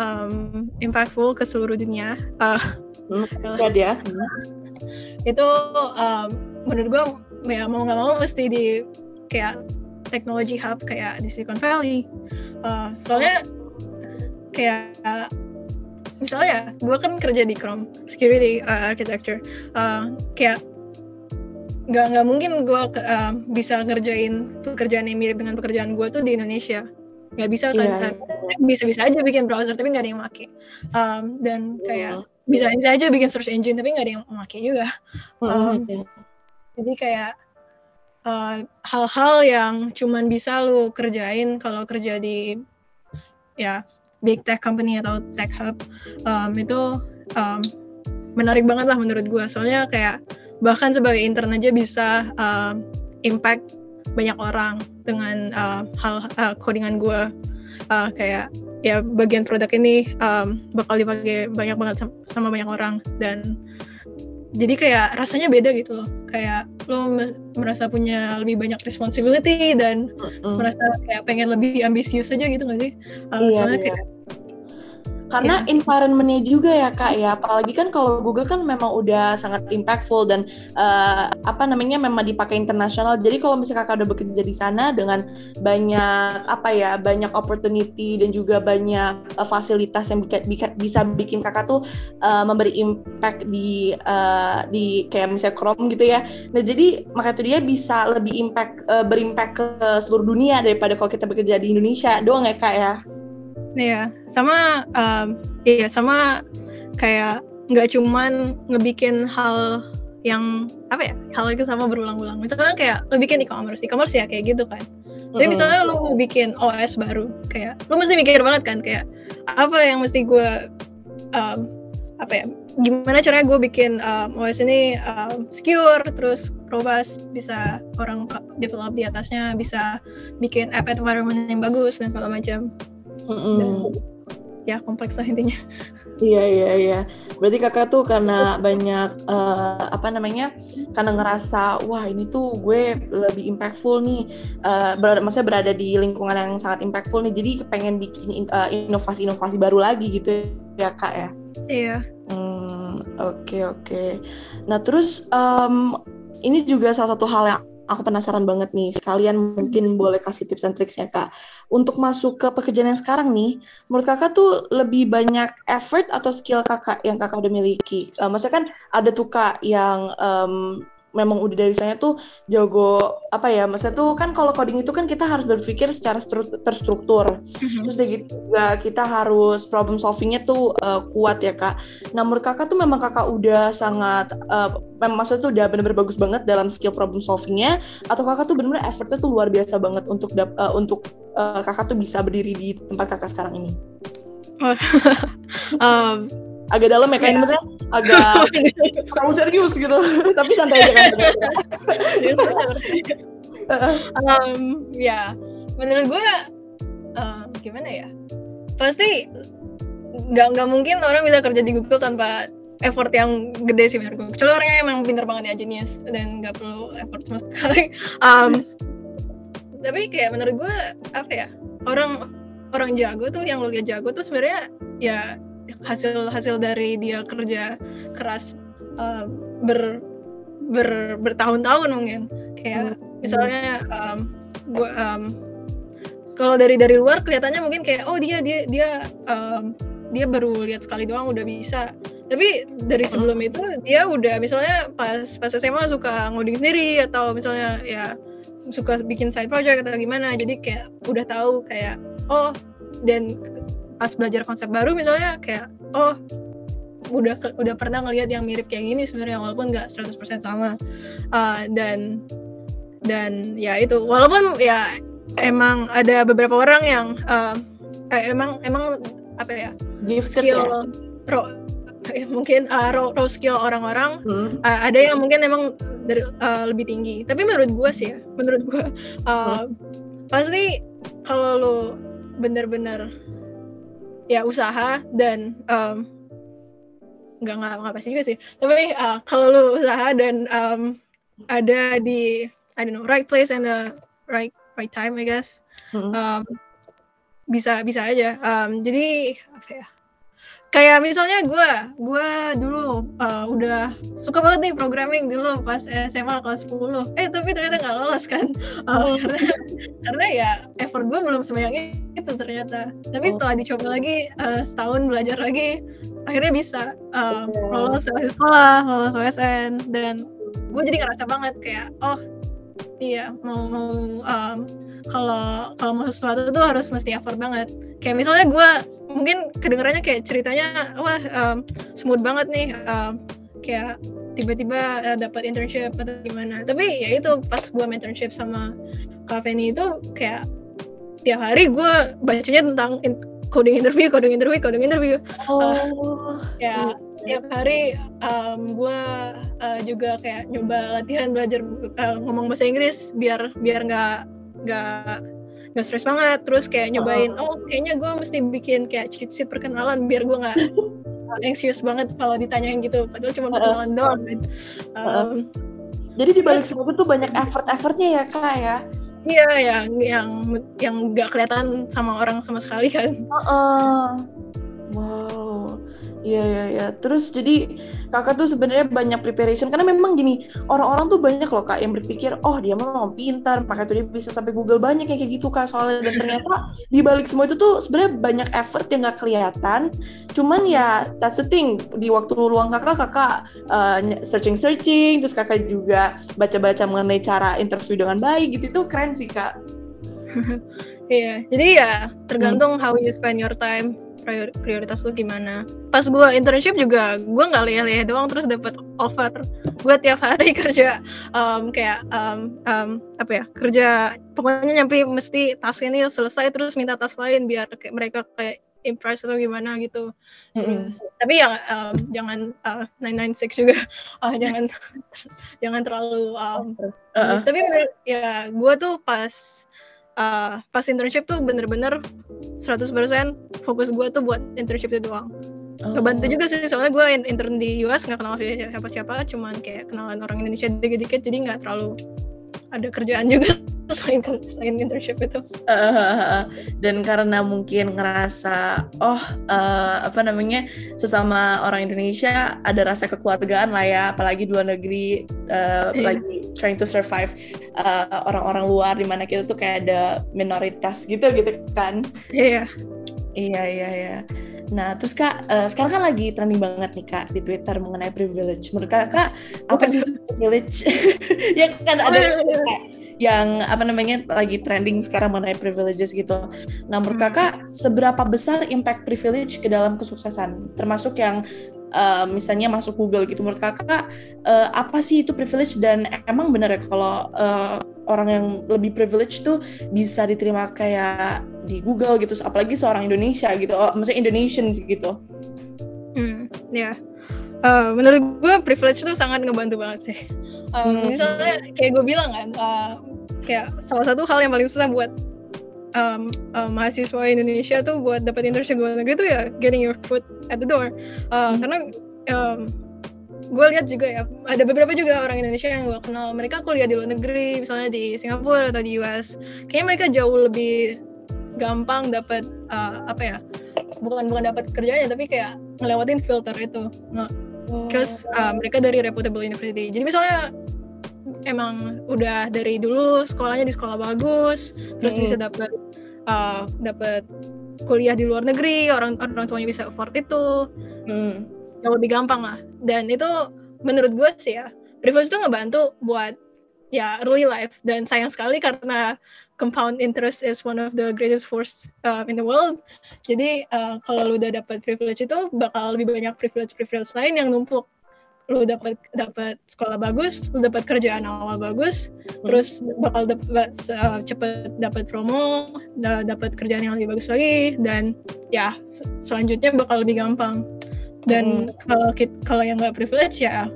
um, impactful ke seluruh dunia uh, hmm, [laughs] ya itu um, menurut gue ya mau nggak mau mesti di kayak teknologi hub kayak di Silicon Valley. Uh, soalnya kayak misalnya gue kan kerja di Chrome security uh, architecture uh, kayak nggak nggak mungkin gue uh, bisa ngerjain pekerjaan yang mirip dengan pekerjaan gue tuh di Indonesia nggak bisa kan yeah. Iya. bisa bisa aja bikin browser tapi nggak ada yang make um, dan kayak mm. bisa aja bikin search engine tapi nggak ada yang make juga um, mm. jadi kayak hal-hal uh, yang cuman bisa lu kerjain kalau kerja di ya big tech company atau tech hub um, itu um, menarik banget lah menurut gue soalnya kayak bahkan sebagai intern aja bisa um, impact banyak orang dengan uh, hal uh, codingan gue uh, kayak ya bagian produk ini um, bakal dipakai banyak banget sama, sama banyak orang dan jadi kayak rasanya beda gitu loh kayak lo merasa punya lebih banyak responsibility dan mm-hmm. merasa kayak pengen lebih ambisius aja gitu gak sih uh, iya, soalnya iya. kayak karena yeah. environmentnya juga ya kak ya. Apalagi kan kalau Google kan memang udah sangat impactful dan uh, apa namanya memang dipakai internasional. Jadi kalau misalnya kakak udah bekerja di sana dengan banyak apa ya banyak opportunity dan juga banyak uh, fasilitas yang bika, bika, bisa bikin kakak tuh uh, memberi impact di uh, di kayak misalnya Chrome gitu ya. Nah jadi maka itu dia bisa lebih impact uh, berimpact ke seluruh dunia daripada kalau kita bekerja di Indonesia. Doang ya kak ya Iya, sama um, iya sama kayak nggak cuman ngebikin hal yang apa ya hal itu sama berulang-ulang. Misalnya kayak lo bikin e-commerce, e-commerce ya kayak gitu kan. Tapi misalnya lo mau bikin OS baru, kayak lo mesti mikir banget kan kayak apa yang mesti gue um, apa ya gimana caranya gue bikin um, OS ini um, secure terus robust bisa orang develop di atasnya bisa bikin app environment yang bagus dan segala macam mm -hmm. dan, ya kompleks lah intinya Iya iya iya. Berarti kakak tuh karena banyak uh, apa namanya? Karena ngerasa wah ini tuh gue lebih impactful nih. Uh, berada, maksudnya berada di lingkungan yang sangat impactful nih. Jadi pengen bikin uh, inovasi-inovasi baru lagi gitu ya kak ya. Iya. Hmm oke okay, oke. Okay. Nah terus um, ini juga salah satu hal yang aku penasaran banget nih. Sekalian mungkin boleh kasih tips dan triksnya kak. Untuk masuk ke pekerjaan yang sekarang nih, menurut kakak tuh lebih banyak effort atau skill kakak yang kakak udah miliki? Uh, maksudnya kan ada tuh kak yang um, memang udah dari saya tuh jago apa ya maksudnya tuh kan kalau coding itu kan kita harus berpikir secara terstruktur. Mm-hmm. terus gitu juga kita harus problem solvingnya tuh uh, kuat ya kak. Nah menurut kakak tuh memang kakak udah sangat uh, memang maksudnya tuh udah benar-benar bagus banget dalam skill problem solvingnya atau kakak tuh benar-benar effortnya tuh luar biasa banget untuk uh, untuk uh, kakak tuh bisa berdiri di tempat kakak sekarang ini? Um, [laughs] agak dalam ya kayak maksudnya? Agak [laughs] terlalu serius gitu. [laughs] Tapi santai aja kan um, [laughs] ya menurut gue uh, gimana ya? Pasti nggak nggak mungkin orang bisa kerja di Google tanpa effort yang gede sih menurut gue. Kecuali orangnya emang pintar banget ya genius dan nggak perlu effort sama sekali. Um, tapi kayak menurut gue apa ya? Orang orang jago tuh yang lo lihat jago tuh sebenarnya ya hasil hasil dari dia kerja keras uh, ber ber bertahun-tahun mungkin kayak hmm. misalnya um, gua um, kalau dari dari luar kelihatannya mungkin kayak oh dia dia dia um, dia baru lihat sekali doang udah bisa tapi dari hmm. sebelum itu dia udah misalnya pas pas SMA suka ngoding sendiri atau misalnya ya suka bikin side project atau gimana jadi kayak udah tahu kayak oh dan pas belajar konsep baru misalnya kayak oh udah udah pernah ngelihat yang mirip kayak gini sebenarnya walaupun nggak 100% sama uh, dan dan ya itu walaupun ya emang ada beberapa orang yang uh, eh, emang emang apa ya Gifted skill ya? Ro, ya, [laughs] mungkin uh, raw, raw skill orang-orang hmm. uh, ada yang mungkin emang dari, uh, lebih tinggi tapi menurut gue sih ya menurut gue uh, hmm. pasti kalau lo bener-bener ya usaha dan um, nggak nggak nggak pasti juga sih tapi uh, kalau lu usaha dan um, ada di I don't know right place and the right right time I guess mm-hmm. um, bisa bisa aja um, jadi apa ya kayak misalnya gue gue dulu uh, udah suka banget nih programming dulu pas SMA kelas 10 eh tapi ternyata nggak lolos kan? Uh, [laughs] karena karena ya effort gue belum sebanyak itu ternyata. Tapi oh. setelah dicoba lagi uh, setahun belajar lagi akhirnya bisa uh, lolos seleksi sekolah lolos OSN dan gue jadi ngerasa banget kayak oh iya mau mau um, kalau kalau mau sesuatu tuh harus mesti effort banget kayak misalnya gue mungkin kedengarannya kayak ceritanya wah um, smooth banget nih um, kayak tiba-tiba uh, dapat internship atau gimana tapi ya itu pas gue internship sama Kak Feni itu kayak tiap hari gue bacanya tentang in coding interview, coding interview, coding interview. Oh. Uh, ya tiap hari um, gue uh, juga kayak nyoba latihan belajar uh, ngomong bahasa Inggris biar biar nggak nggak nggak stres banget. Terus kayak nyobain oh, oh kayaknya gue mesti bikin kayak cheat sheet perkenalan biar gue nggak [laughs] anxious banget kalau ditanyain gitu. Padahal cuma perkenalan uh, doang kan. Um, jadi di balik semua itu banyak effort-effortnya ya kak ya? Iya yang yang yang nggak kelihatan sama orang sama sekali kan. Uh, uh. wow iya iya iya. Terus jadi kakak tuh sebenarnya banyak preparation. Karena memang gini orang-orang tuh banyak loh kak yang berpikir oh dia memang pintar pakai tuh dia bisa sampai Google banyak yang kayak gitu kak soalnya. Dan ternyata di balik semua itu tuh sebenarnya banyak effort yang nggak kelihatan. Cuman ya that's the thing. Di waktu luang kakak kakak uh, searching searching terus kakak juga baca-baca mengenai cara interview dengan baik gitu. Itu keren sih kak. [laughs] Iya, jadi ya tergantung hmm. how you spend your time prioritas lu gimana pas gue internship juga gue nggak lihat-lihat doang terus dapat offer gue tiap hari [laughs] kerja um, kayak um, um, apa ya kerja pokoknya nyampe mesti tas ini selesai terus minta tas lain biar kayak mereka kayak impress atau gimana gitu. Terus, mm-hmm. tapi ya um, jangan uh, 996 juga, uh, [laughs] jangan [laughs] jangan terlalu um, uh-uh. tapi ya gue tuh pas uh, pas internship tuh bener-bener 100% fokus gue tuh buat internship itu doang. Oh. Ngebantu juga sih soalnya gue intern di US nggak kenal siapa-siapa, cuman kayak kenalan orang Indonesia dikit-dikit jadi nggak terlalu ada kerjaan juga selain selain internship itu. Uh, dan karena mungkin ngerasa oh uh, apa namanya sesama orang Indonesia ada rasa kekeluargaan lah ya, apalagi di luar negeri uh, yeah. lagi trying to survive orang-orang uh, luar di mana kita tuh kayak ada minoritas gitu gitu kan. Iya. Yeah. Iya iya iya. Nah, terus Kak, uh, sekarang kan lagi trending banget nih Kak di Twitter mengenai privilege. Menurut Kakak, apa sih privilege? [laughs] ya kan ada oh, iya, iya. kayak yang apa namanya lagi trending sekarang mengenai privileges gitu. Nah, menurut hmm. Kakak, seberapa besar impact privilege ke dalam kesuksesan? Termasuk yang uh, misalnya masuk Google gitu. Menurut Kakak, uh, apa sih itu privilege dan emang benar ya kalau uh, orang yang lebih privilege tuh bisa diterima kayak di Google gitu apalagi seorang Indonesia gitu oh, maksudnya Indonesians gitu hmm ya yeah. uh, menurut gue privilege tuh sangat ngebantu banget sih um, hmm. misalnya kayak gue bilang kan uh, kayak salah satu hal yang paling susah buat um, uh, mahasiswa Indonesia tuh buat dapat internship luar negeri tuh ya getting your foot at the door uh, hmm. karena um, gue lihat juga ya ada beberapa juga orang Indonesia yang gue kenal mereka kuliah di luar negeri misalnya di Singapura atau di US kayaknya mereka jauh lebih gampang dapat uh, apa ya bukan bukan dapat kerjanya tapi kayak ngelewatin filter itu terus uh, mereka dari reputable university. Jadi misalnya emang udah dari dulu sekolahnya di sekolah bagus terus mm -hmm. bisa dapat uh, dapat kuliah di luar negeri orang orang tuanya bisa afford itu. Mm. yang lebih gampang lah. Dan itu menurut gue sih ya privilege itu ngebantu buat ya early life. Dan sayang sekali karena compound interest is one of the greatest force uh, in the world. Jadi uh, kalau lu udah dapat privilege itu bakal lebih banyak privilege-privilege lain yang numpuk. Lu dapat dapat sekolah bagus, lu dapat kerjaan awal bagus, hmm. terus bakal dapat uh, cepet dapat promo, dapat kerjaan yang lebih bagus lagi dan ya selanjutnya bakal lebih gampang. Dan hmm. kalau kalau yang nggak privilege ya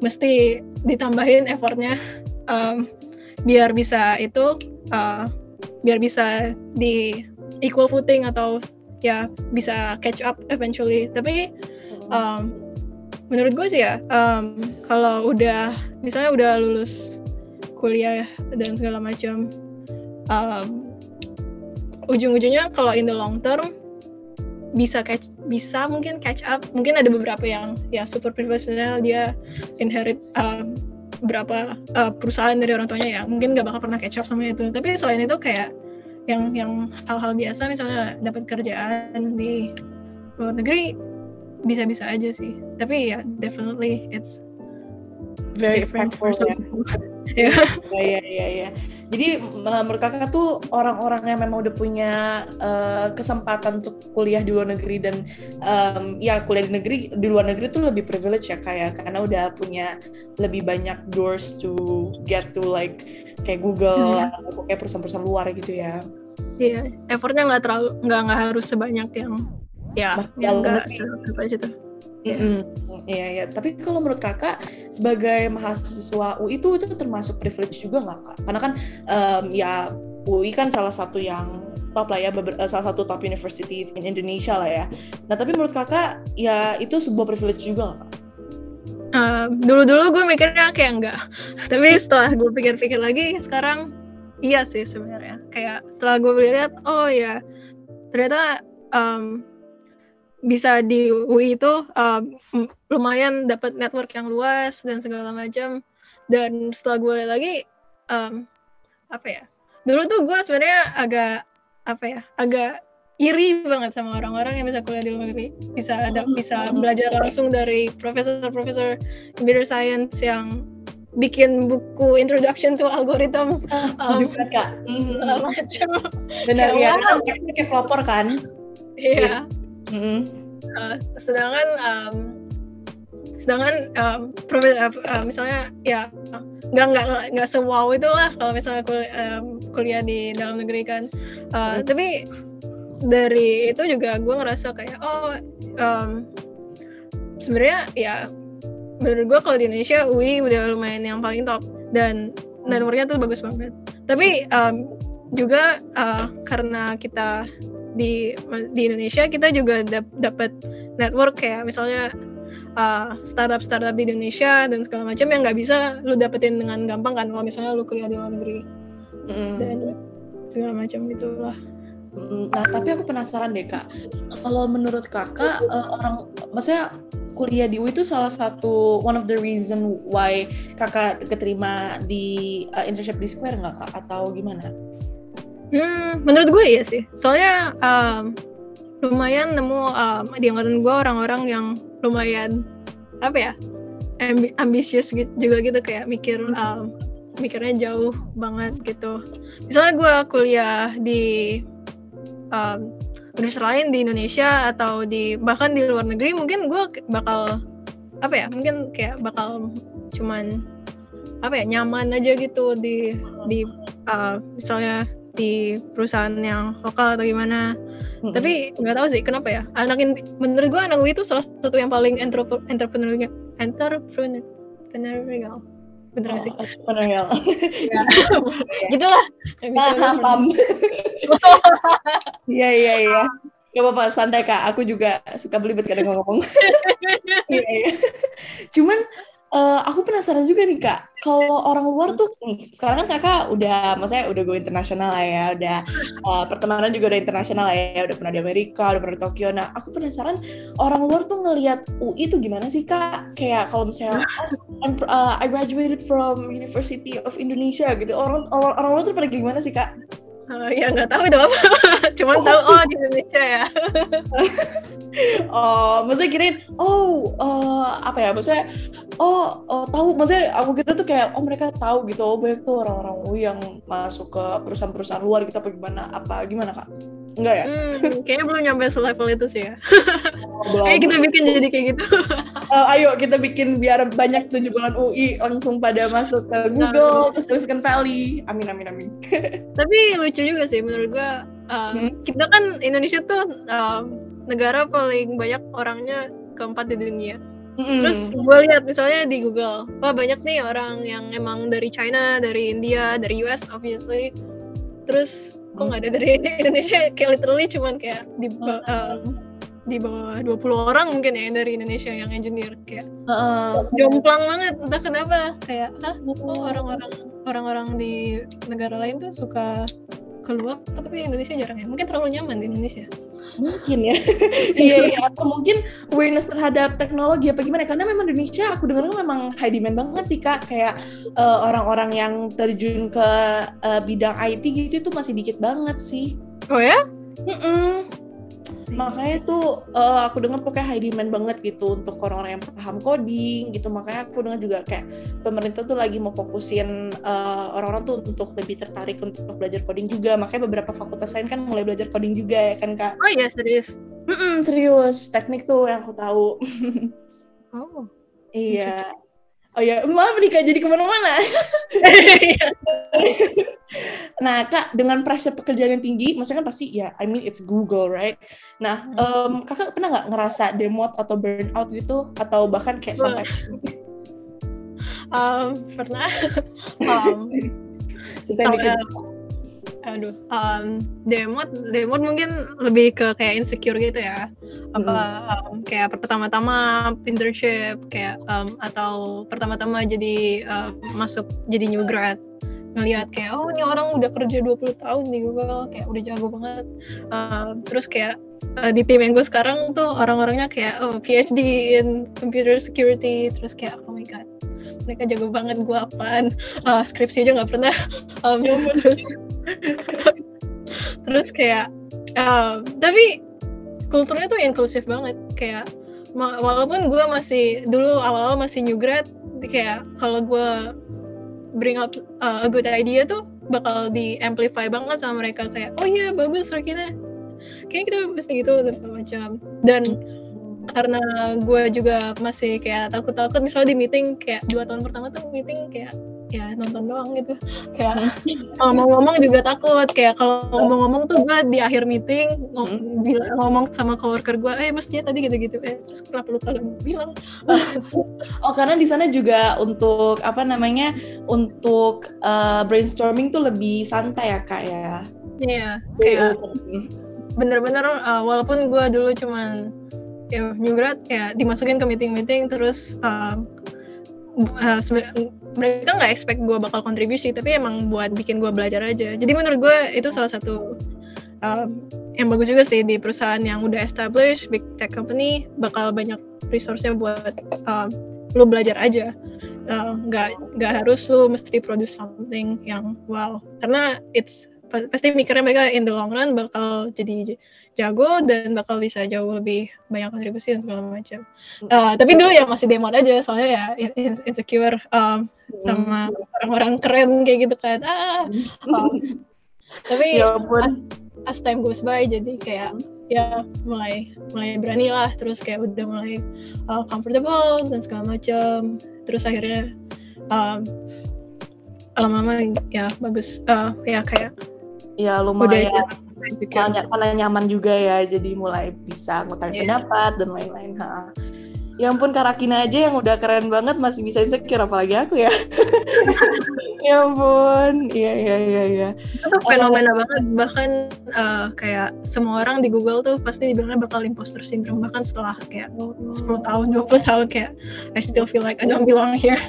mesti ditambahin effortnya um, biar bisa itu uh, biar bisa di equal footing atau ya bisa catch up eventually. Tapi um, menurut gue sih ya um, kalau udah misalnya udah lulus kuliah dan segala macam um, ujung-ujungnya kalau in the long term bisa catch bisa mungkin catch up. Mungkin ada beberapa yang ya super profesional dia inherit um, berapa uh, perusahaan dari orang tuanya ya. Mungkin nggak bakal pernah catch up sama itu. Tapi selain itu kayak yang yang hal-hal biasa misalnya dapat kerjaan di luar negeri bisa-bisa aja sih. Tapi ya definitely it's very different for some ya. Iya iya iya. Jadi menurut kakak tuh orang-orang yang memang udah punya uh, kesempatan untuk kuliah di luar negeri dan um, ya kuliah di negeri di luar negeri tuh lebih privilege ya kayak karena udah punya lebih banyak doors to get to like kayak Google hmm. atau kayak perusahaan-perusahaan luar gitu ya. Iya, effortnya nggak terlalu nggak nggak harus sebanyak yang ya Mas yang nggak apa aja tuh. Iya, mm iya, iya. Tapi kalau menurut kakak sebagai mahasiswa UI itu itu termasuk privilege juga nggak kak? Karena kan um, ya UI kan salah satu yang top lah ya, eh, salah satu top universities in Indonesia lah ya. Nah tapi menurut kakak ya itu sebuah privilege juga nggak kak? Uh, dulu-dulu gue mikirnya kayak enggak, [laughs] tapi setelah gue pikir-pikir lagi sekarang iya sih sebenarnya. Kayak setelah gue lihat, oh ya ternyata um, bisa di UI itu uh, lumayan dapat network yang luas dan segala macam. Dan setelah gue lihat lagi um, apa ya dulu tuh gue sebenarnya agak apa ya agak iri banget sama orang-orang yang bisa kuliah di luar negeri. Bisa ada bisa belajar langsung dari profesor-profesor computer science yang bikin buku introduction to algorithm. [laughs] Um, juga kak. Segala macam. Benar ya kan kayak pelopor kan? Iya mm -hmm. uh, sedangkan um, sedangkan um, uh, uh, misalnya ya nggak nggak nggak sewow itu lah kalau misalnya kuliah, um, kuliah di dalam negeri kan uh, mm. tapi dari itu juga gue ngerasa kayak oh um, sebenarnya ya menurut gue kalau di Indonesia UI udah lumayan yang paling top dan networknya tuh bagus banget tapi um, juga uh, karena kita di di Indonesia kita juga dap dapat network kayak misalnya uh, startup startup di Indonesia dan segala macam yang nggak bisa lu dapetin dengan gampang kan kalau misalnya lu kuliah di luar negeri. Mm. dan segala macam gitulah. Nah, tapi aku penasaran deh kak, kalau menurut kakak uh, orang, maksudnya kuliah di UI itu salah satu one of the reason why kakak keterima di uh, internship di Square nggak kak? Atau gimana? Hmm, menurut gue iya sih. Soalnya um, lumayan nemu um, di angkatan gue orang-orang yang lumayan apa ya ambi ambisius gitu juga gitu kayak mikir um, mikirnya jauh banget gitu. Misalnya gue kuliah di um, universitas lain di Indonesia atau di bahkan di luar negeri mungkin gue bakal apa ya mungkin kayak bakal cuman apa ya nyaman aja gitu di di uh, misalnya di perusahaan yang lokal atau gimana hmm. tapi nggak tahu sih kenapa ya anak ini menurut gue anak itu salah satu yang paling entrepreneur entrepreneurial bener oh, sih entrepreneurial ya. [laughs] gitulah paham [laughs] iya iya iya Gak apa-apa, santai kak. Aku juga suka belibet kadang ngomong. [laughs] Iya, iya. Cuman uh, aku penasaran juga nih kak. Kalau orang luar tuh, nih, sekarang kan kakak udah, maksudnya udah go internasional lah ya, udah uh, pertemanan juga udah internasional lah ya, udah pernah di Amerika, udah pernah di Tokyo. Nah, aku penasaran orang luar tuh ngelihat UI tuh gimana sih kak? Kayak kalau misalnya oh, uh, I graduated from University of Indonesia gitu, orang orang, orang luar tuh pada gimana sih kak? Uh, ya nggak tahu itu apa, cuma oh, tahu oh di Indonesia ya. [laughs] oh, maksudnya kirain, oh uh, apa ya, maksudnya, oh, oh tahu, maksudnya aku kira tuh kayak, oh mereka tahu gitu, oh banyak tuh orang-orang yang masuk ke perusahaan-perusahaan luar gitu apa gimana, apa gimana kak? Enggak ya? Hmm, kayaknya belum nyampe selevel itu sih ya. Oh, Kayak kita bikin jadi kayak gitu. uh, ayo kita bikin biar banyak tujuh bulan UI langsung pada masuk ke Google, ke Silicon Valley. Amin, amin, amin. [laughs] Tapi lucu juga sih menurut gua. Uh, hmm? Kita kan Indonesia tuh uh, negara paling banyak orangnya keempat di dunia. Mm. Terus gue lihat misalnya di Google, wah banyak nih orang yang emang dari China, dari India, dari US obviously. Terus kok nggak ada dari Indonesia? Kayak literally cuman kayak di um, di bawah 20 orang mungkin ya dari Indonesia yang engineer kayak uh, jomplang banget. Entah kenapa. Kayak ah oh. orang-orang orang-orang di negara lain tuh suka keluar tapi Indonesia jarang ya? Mungkin terlalu nyaman di Indonesia mungkin ya. [laughs] Iya iya. Atau mungkin awareness terhadap teknologi apa gimana? Karena memang Indonesia aku dengar memang high demand banget sih kak. Kayak uh, orang-orang yang terjun ke uh, bidang IT gitu itu masih dikit banget sih. Oh ya? Mm -mm makanya tuh uh, aku dengar pokoknya high demand banget gitu untuk orang-orang yang paham coding gitu. Makanya aku dengar juga kayak pemerintah tuh lagi mau fokusin uh, orang-orang tuh untuk lebih tertarik untuk belajar coding juga. Makanya beberapa fakultas lain kan mulai belajar coding juga ya kan kak? Oh iya serius? Mm -mm, serius. Teknik tuh yang aku tahu. Oh. Iya Oh ya, malah menikah jadi ke mana-mana. [laughs] nah, Kak, dengan pressure pekerjaan yang tinggi, maksudnya kan pasti ya, I mean it's Google, right? Nah, um, Kakak pernah nggak ngerasa demot atau burnout gitu? Atau bahkan kayak sampai... um, pernah. [laughs] um, dikit aduh um, demot demot mungkin lebih ke kayak insecure gitu ya. Apa um, kayak pertama-tama internship kayak um, atau pertama-tama jadi uh, masuk jadi new grad. Ngelihat kayak oh ini orang udah kerja 20 tahun di Google kayak udah jago banget. Uh, terus kayak uh, di tim yang gue sekarang tuh orang-orangnya kayak oh PhD in computer security. Terus kayak oh my god mereka jago banget gue apaan? Uh, [laughs] skripsi aja nggak pernah. [laughs] Um, terus terus kayak uh, tapi kulturnya tuh inklusif banget. Kayak walaupun gue masih dulu awal-awal masih new grad kayak kalau gue bring up uh, a good idea tuh bakal di amplify banget sama mereka. Kayak oh iya bagus Rakina kayak kita mesti gitu macam. Dan karena gue juga masih kayak takut-takut misalnya di meeting kayak dua tahun pertama tuh meeting kayak ya nonton doang gitu. Kayak [laughs] ngomong-ngomong juga takut. Kayak kalau ngomong-ngomong tuh gue di akhir meeting ngom bilang, ngomong sama coworker gue eh mestinya tadi gitu-gitu. Eh terus kenapa lu kagak bilang. [laughs] Oh karena di sana juga untuk apa namanya untuk uh, brainstorming tuh lebih santai ya kak ya? Iya kayak bener-bener uh, walaupun gue dulu cuman ya nyugrat ya dimasukin ke meeting-meeting terus uh, uh, mereka nggak expect gue bakal kontribusi tapi emang buat bikin gue belajar aja. Jadi menurut gue itu salah satu um, yang bagus juga sih di perusahaan yang udah established big tech company bakal banyak resource-nya buat um, lu belajar aja. Nggak uh, nggak harus lu mesti produce something yang wow. Karena it's pasti mikirnya mereka in the long run bakal jadi jago dan bakal bisa jauh lebih banyak kontribusi dan segala macam. Uh, tapi dulu ya masih demo aja soalnya ya insecure um, sama orang-orang keren kayak gitu kan. Ah, um, tapi ya as, as time goes by jadi kayak ya mulai mulai berani lah terus kayak udah mulai uh, comfortable dan segala macam. Terus akhirnya um, lama-lama ya bagus uh, ya kayak ya lumayan. karena, karena nyaman juga ya jadi mulai bisa ngutang yeah. pendapat dan lain-lain ha. Ya ampun Karakina aja yang udah keren banget masih bisa insecure apalagi aku ya. [laughs] ya ampun. Iya iya iya iya. Itu fenomena uh, banget bahkan uh, kayak semua orang di Google tuh pasti dibilangnya bakal imposter syndrome bahkan setelah kayak oh. 10 tahun 20 tahun kayak I still feel like I don't belong here.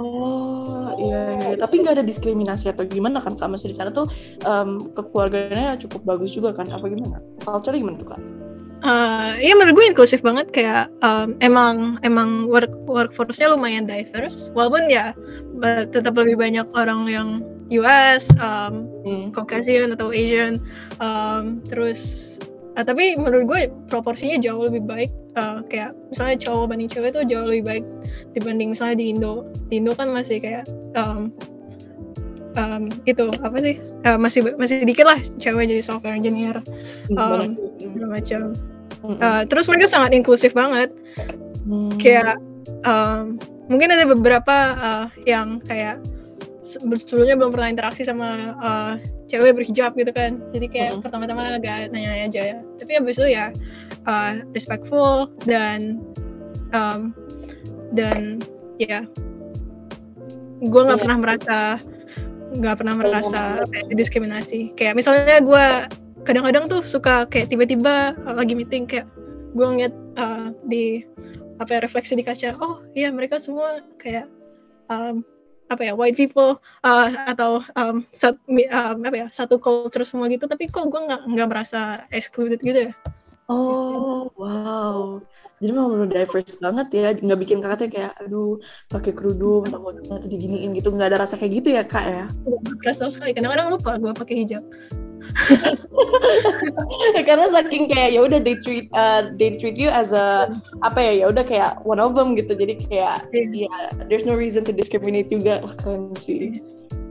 Oh iya iya tapi nggak ada diskriminasi atau gimana kan kamu di sana tuh um, keluarganya cukup bagus juga kan apa gimana? Culture gimana tuh kan? Uh, ya menurut gue inklusif banget kayak um, emang emang work workforce-nya lumayan diverse walaupun ya tetap lebih banyak orang yang US, um, hmm. Caucasian atau Asian, um, terus uh, tapi menurut gue proporsinya jauh lebih baik uh, kayak misalnya cowok banding cewek itu jauh lebih baik dibanding misalnya di Indo di Indo kan masih kayak um, um, itu apa sih uh, masih masih dikit lah cewek jadi software engineer um, macam Uh, terus mereka sangat inklusif banget. Hmm. Kayak um, mungkin ada beberapa uh, yang kayak sebelumnya belum pernah interaksi sama uh, cewek berhijab gitu kan. Jadi kayak hmm. pertama-tama agak nanya-nanya aja ya. Tapi abis itu ya uh, respectful dan um, dan ya yeah, gue nggak yeah. pernah merasa nggak pernah merasa kayak diskriminasi. Kayak misalnya gue kadang-kadang tuh suka kayak tiba-tiba lagi meeting kayak gue ngeliat uh, di apa ya refleksi di kaca oh iya mereka semua kayak um, apa ya white people uh, atau um, sat, um, apa ya satu culture semua gitu. Tapi kok gue nggak nggak merasa excluded gitu ya oh wow. jadi memang benar diverse banget ya. Nggak bikin kakaknya kayak aduh pakai kerudung takut nanti diginiin gitu. Nggak ada rasa kayak gitu ya kak ya? Rasa sekali. Kadang-kadang lupa gue pakai hijab. [laughs] Karena saking kayak ya udah they treat uh, they treat you as a apa ya ya udah kayak one of them gitu. Jadi kayak ya yeah, there's no reason to discriminate juga. Wah keren sih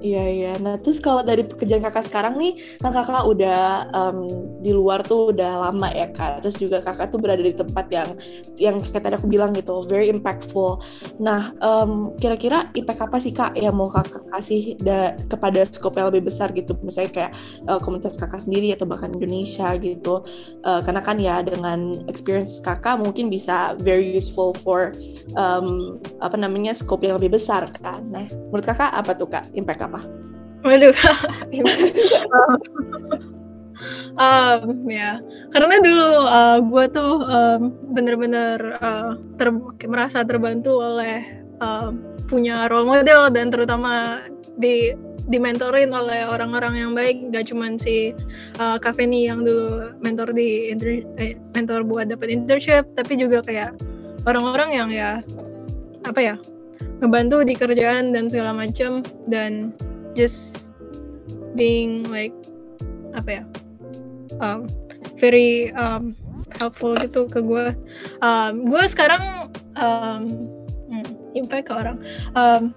Iya iya. Nah terus kalau dari pekerjaan kakak sekarang nih, kan kakak udah um, di luar tuh udah lama ya kak. Terus juga kakak tuh berada di tempat yang yang kayak tadi aku bilang gitu, very impactful. Nah um, kira-kira impact apa sih kak yang mau kakak kasih da kepada skop yang lebih besar gitu, misalnya kayak uh, komunitas kakak sendiri atau bahkan Indonesia gitu. Uh, karena kan ya dengan experience kakak mungkin bisa very useful for um, apa namanya skop yang lebih besar kan. Nah menurut kakak apa tuh kak impact apa? Apa? Waduh. [laughs] um, ya, karena dulu uh, gue tuh um, bener-bener uh, ter merasa terbantu oleh uh, punya role model dan terutama di dimentorin oleh orang-orang yang baik gak cuman si uh, Kaveni yang dulu mentor di eh, mentor buat dapat internship tapi juga kayak orang-orang yang ya apa ya ngebantu di kerjaan dan segala macam dan just being like apa ya um, very um, helpful gitu ke gue um, gue sekarang um, hmm, impact ke orang um,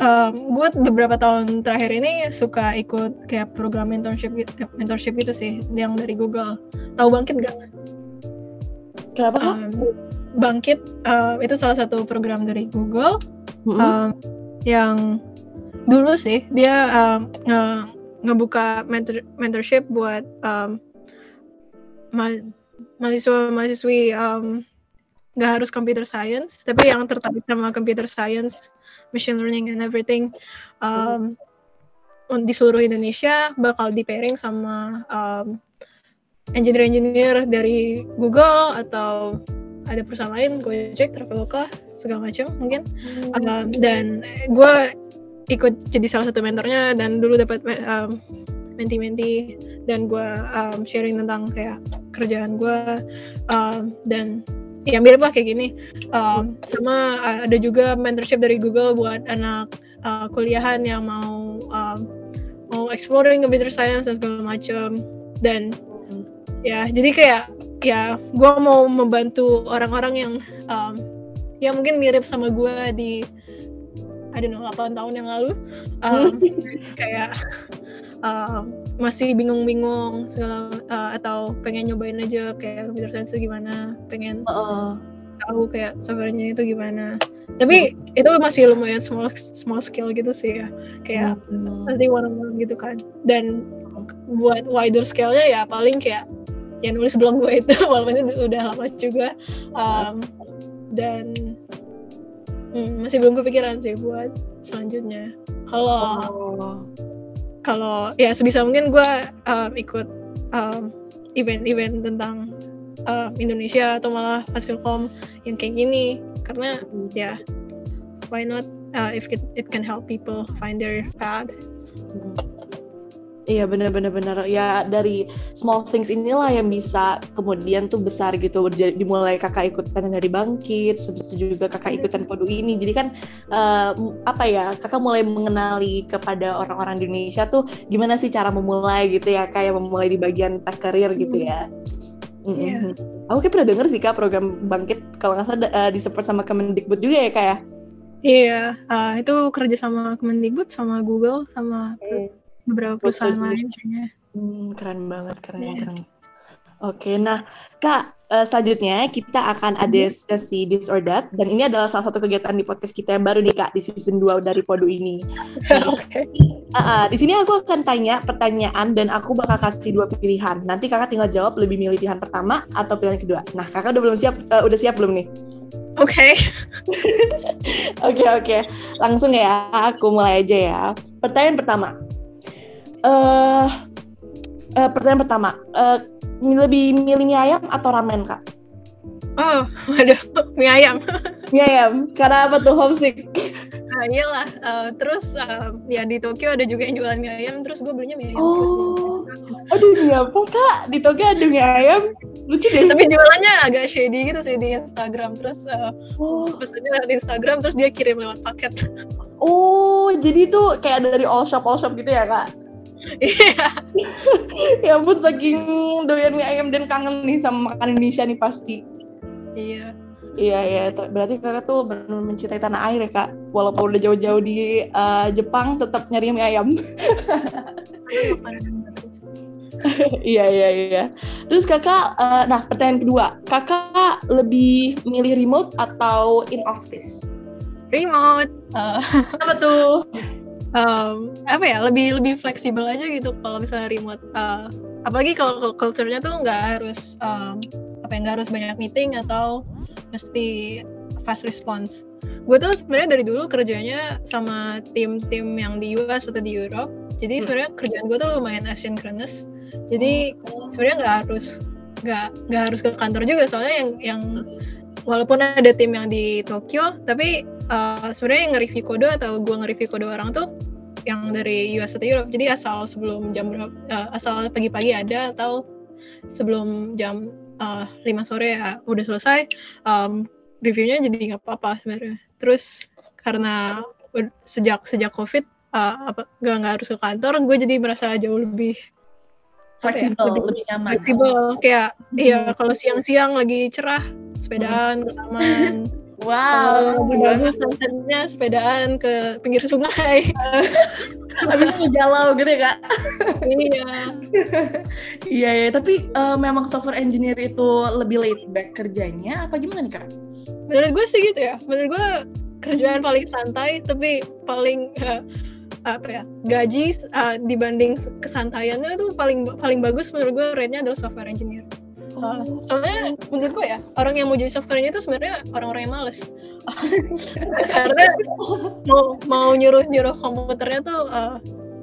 um, gue beberapa tahun terakhir ini suka ikut kayak program mentorship gitu, mentorship gitu sih yang dari Google tahu bangkit gak? Kenapa? Um, bangkit uh, itu salah satu program dari Google mm -hmm. um, yang dulu sih dia um, nge ngebuka mentor mentorship buat um, ma mahasiswa mahasiswi um, nggak harus computer science tapi yang tertarik sama computer science machine learning and everything um, di seluruh Indonesia bakal di pairing sama um, engineer-engineer dari Google atau ada perusahaan lain, Gojek, Traveloka, segala macam mungkin. Hmm. Um, dan gue ikut jadi salah satu mentornya dan dulu dapat um, menti-menti dan gue um, sharing tentang kayak kerjaan gue um, dan ya mirip lah kayak gini. Um, sama uh, ada juga mentorship dari Google buat anak uh, kuliahan yang mau um, mau exploring computer science dan segala macam dan ya jadi kayak ya gue mau membantu orang-orang yang um, ya mungkin mirip sama gue di know 8 tahun yang lalu. Um, [laughs] kayak um, masih bingung-bingung segala uh, atau pengen nyobain aja kayak computer science itu gimana pengen uh. tahu kayak softwarenya itu gimana. Tapi itu masih lumayan small small scale gitu sih ya. Kayak hmm. pasti one on one gitu kan. Dan buat wider scale-nya ya paling kayak yang nulis blog gue itu [laughs] walaupun itu udah lama juga um, dan hmm, masih belum kepikiran sih buat selanjutnya kalau oh. kalau ya sebisa mungkin gue um, ikut event event-event tentang uh, Indonesia atau malah Hasilkom yang kayak gini karena hmm. ya why not uh, if it, it can help people find their path hmm. Iya bener-bener bener ya dari small things inilah yang bisa kemudian tuh besar gitu dimulai kakak ikutan dari bangkit sebetulnya juga kakak ikutan podu ini jadi kan uh, apa ya kakak mulai mengenali kepada orang-orang di Indonesia tuh gimana sih cara memulai gitu ya kayak memulai di bagian tech career gitu ya. Mm -hmm. yeah. Aku kayak pernah denger sih kak program bangkit kalau nggak salah uh, disupport sama Kemendikbud juga ya kak ya. Iya, uh, itu kerja sama Kemendikbud, sama Google, sama okay beberapa perusahaan lain kayaknya. Hmm, keren banget, keren, yeah. keren. Oke, nah Kak, uh, selanjutnya kita akan ada mm-hmm. sesi This or That, dan ini adalah salah satu kegiatan di podcast kita yang baru nih Kak, di season 2 dari Podu ini. [laughs] Oke. uh, uh, di sini aku akan tanya pertanyaan dan aku bakal kasih dua pilihan. Nanti Kakak tinggal jawab lebih milih pilihan pertama atau pilihan kedua. Nah, Kakak udah belum siap, uh, udah siap belum nih? Oke. Okay. [laughs] Oke, oke. Langsung ya, aku mulai aja ya. Pertanyaan pertama uh, uh, pertanyaan pertama, uh, lebih milih mie ayam atau ramen kak? Oh, ada [laughs] mie ayam. [laughs] mie ayam, karena apa tuh homesick? Nah, iyalah, uh, terus uh, ya di Tokyo ada juga yang jualan mie ayam, terus gue belinya mie ayam. Oh, aduh mie apa kak? Di Tokyo ada mie ayam? Lucu deh. Tapi jualannya agak shady gitu sih di Instagram, terus uh, oh. pesannya di Instagram, terus dia kirim lewat paket. [laughs] Oh, jadi itu kayak dari all shop all shop gitu ya kak? Iya. ya ampun saking doyan mie ayam dan kangen nih sama makanan Indonesia nih pasti. Iya. Iya ya, berarti kakak tuh benar mencintai tanah air ya kak. Walaupun udah jauh-jauh di uh, Jepang, tetap nyari mie ayam. [laughs] iya iya iya. Terus kakak, uh, nah pertanyaan kedua, kakak lebih milih remote atau in office? Remote. Uh. Apa tuh? Um, apa ya lebih lebih fleksibel aja gitu kalau misalnya remote uh, apalagi kalau culture-nya tuh nggak harus um, apa yang nggak harus banyak meeting atau mesti fast response gue tuh sebenarnya dari dulu kerjanya sama tim-tim yang di US atau di Europe jadi hmm. sebenarnya kerjaan gue tuh lumayan asynchronous jadi oh. sebenarnya nggak harus nggak nggak harus ke kantor juga soalnya yang yang walaupun ada tim yang di Tokyo tapi uh, sebenarnya yang nge-review kode atau gue nge-review kode orang tuh yang dari US atau Europe. Jadi asal sebelum jam uh, asal pagi-pagi ada atau sebelum jam uh, eh, 5 sore ya udah selesai um, reviewnya jadi nggak apa-apa sebenarnya. Terus karena sejak sejak covid uh, apa gak nggak harus ke kantor gue jadi merasa jauh lebih fleksibel ya, lebih, lebih nyaman fleksibel kayak iya hmm. kalau siang-siang lagi cerah sepedaan hmm. ke taman [laughs] Wow, lebih bagus sunsetnya sepedaan ke pinggir sungai. [laughs] Habis itu galau gitu ya kak? iya. [laughs] iya ya, tapi uh, memang software engineer itu lebih laid back kerjanya apa gimana nih kak? Menurut gue sih gitu ya. Menurut gue kerjaan paling santai tapi paling uh, apa ya gaji uh, dibanding kesantaiannya itu paling paling bagus menurut gue rate-nya adalah software engineer. Uh, soalnya menurut gue ya orang yang mau jadi software engineer itu sebenarnya orang-orang yang males. [laughs] Karena mau mau nyuruh nyuruh komputernya tuh uh,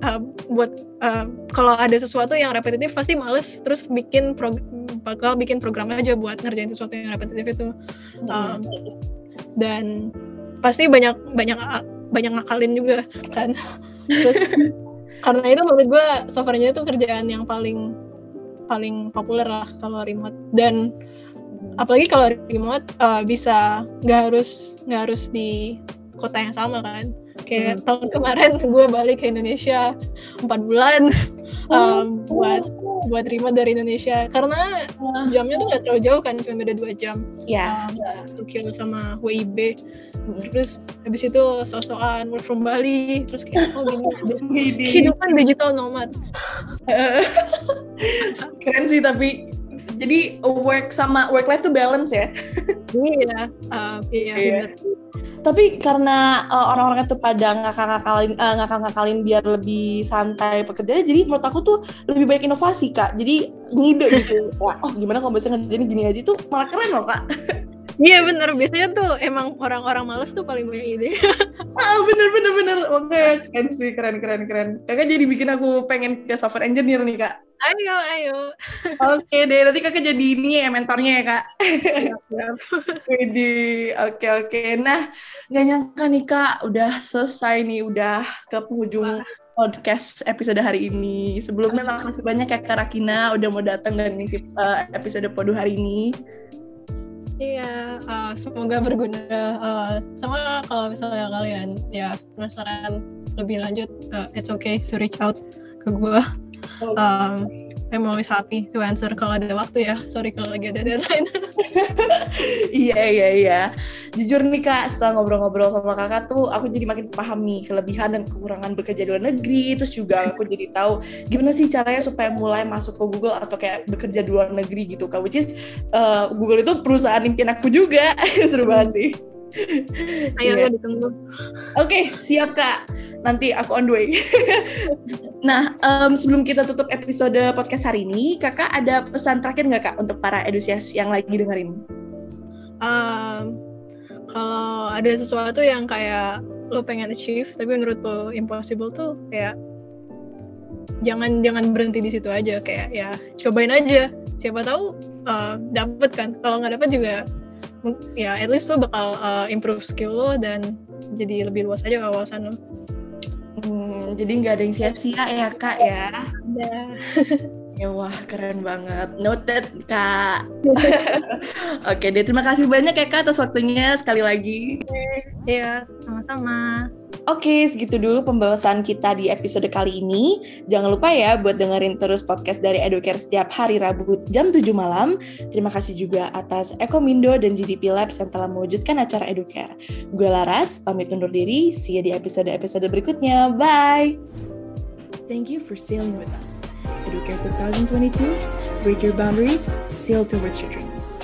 uh, buat uh, kalau ada sesuatu yang repetitif pasti males terus bikin pro, bakal bikin program aja buat ngerjain sesuatu yang repetitif itu. Um, dan pasti banyak banyak banyak ngakalin juga kan. [laughs] Terus karena itu menurut gue softwarenya itu kerjaan yang paling paling populer lah kalau remote. Dan hmm. apalagi kalau remote uh, bisa nggak harus nggak harus di kota yang sama kan kayak hmm. tahun kemarin [laughs] gue balik ke Indonesia empat bulan um, buat buat remote dari Indonesia. Karena jamnya tuh nggak terlalu jauh kan cuma beda dua jam. Ya yeah. um, Tokyo sama WIB terus habis itu sosokan work from Bali. Terus kayak oh gini. [laughs] Kehidupan digital nomad. [laughs] Keren sih tapi jadi work sama work life tuh balance ya iya uh, iya, iya. tapi karena uh, orang-orang itu pada ngakak-ngakalin uh, ngakak-ngakalin biar lebih santai pekerjaannya jadi menurut aku tuh lebih baik inovasi kak. Jadi ngide gitu. [laughs] Wah, oh gimana kalau bisa ngerjain gini aja tuh malah keren loh kak [laughs] Iya bener, biasanya tuh emang orang-orang males tuh paling banyak ide. [laughs] ah bener bener bener, oke keren sih keren keren keren. Kakak jadi bikin aku pengen ke software engineer nih kak. Ayo ayo. Oke deh, nanti kakak jadi ini ya mentornya ya kak. Jadi oke oke. Nah nggak nyangka nih kak, udah selesai nih, udah ke penghujung. podcast episode hari ini. Sebelumnya makasih banyak ya Kak Rakina udah mau datang dan ngisi uh, episode Podu hari ini. Iya, uh, semoga berguna. Uh, sama kalau misalnya kalian ya penasaran lebih lanjut, uh, it's okay to reach out ke gue. Um, I'm always happy to answer kalau ada waktu ya. Sorry kalau lagi ada deadline. [laughs] iya iya iya. Jujur nih kak, setelah ngobrol-ngobrol sama kakak tuh, aku jadi makin paham nih kelebihan dan kekurangan bekerja di luar negeri. Terus juga aku jadi tahu gimana sih caranya supaya mulai masuk ke Google atau kayak bekerja di luar negeri gitu kak. Which is uh, Google itu perusahaan impian aku juga. [laughs] Seru banget sih. [laughs] Ayo yeah. ditunggu. Oke, okay, siap kak. Nanti aku on the way. [laughs] nah, um, sebelum kita tutup episode podcast hari ini, kakak ada pesan terakhir nggak kak untuk para edusias yang lagi dengerin? Um, kalau ada sesuatu yang kayak lo pengen achieve tapi menurut lo impossible tuh kayak jangan jangan berhenti di situ aja kayak ya cobain aja siapa tahu uh, dapet kan kalau nggak dapet juga ya at least lo bakal uh, improve skill lo dan jadi lebih luas aja wawasan lo. Hmm, jadi nggak ada yang sia-sia ya kak ya? Ada. [laughs] Ya wah keren banget. Noted kak. [laughs] Oke deh terima kasih banyak ya kak atas waktunya sekali lagi. Iya sama-sama. Oke, segitu dulu pembahasan kita di episode kali ini. Jangan lupa ya buat dengerin terus podcast dari Educare setiap hari Rabu jam 7 malam. Terima kasih juga atas Eko Mindo dan GDP Labs yang telah mewujudkan acara Educare. Gue Laras, pamit undur diri. See you di episode-episode berikutnya. Bye! Thank you for sailing with us. Educare 2022, break your boundaries, sail towards your dreams.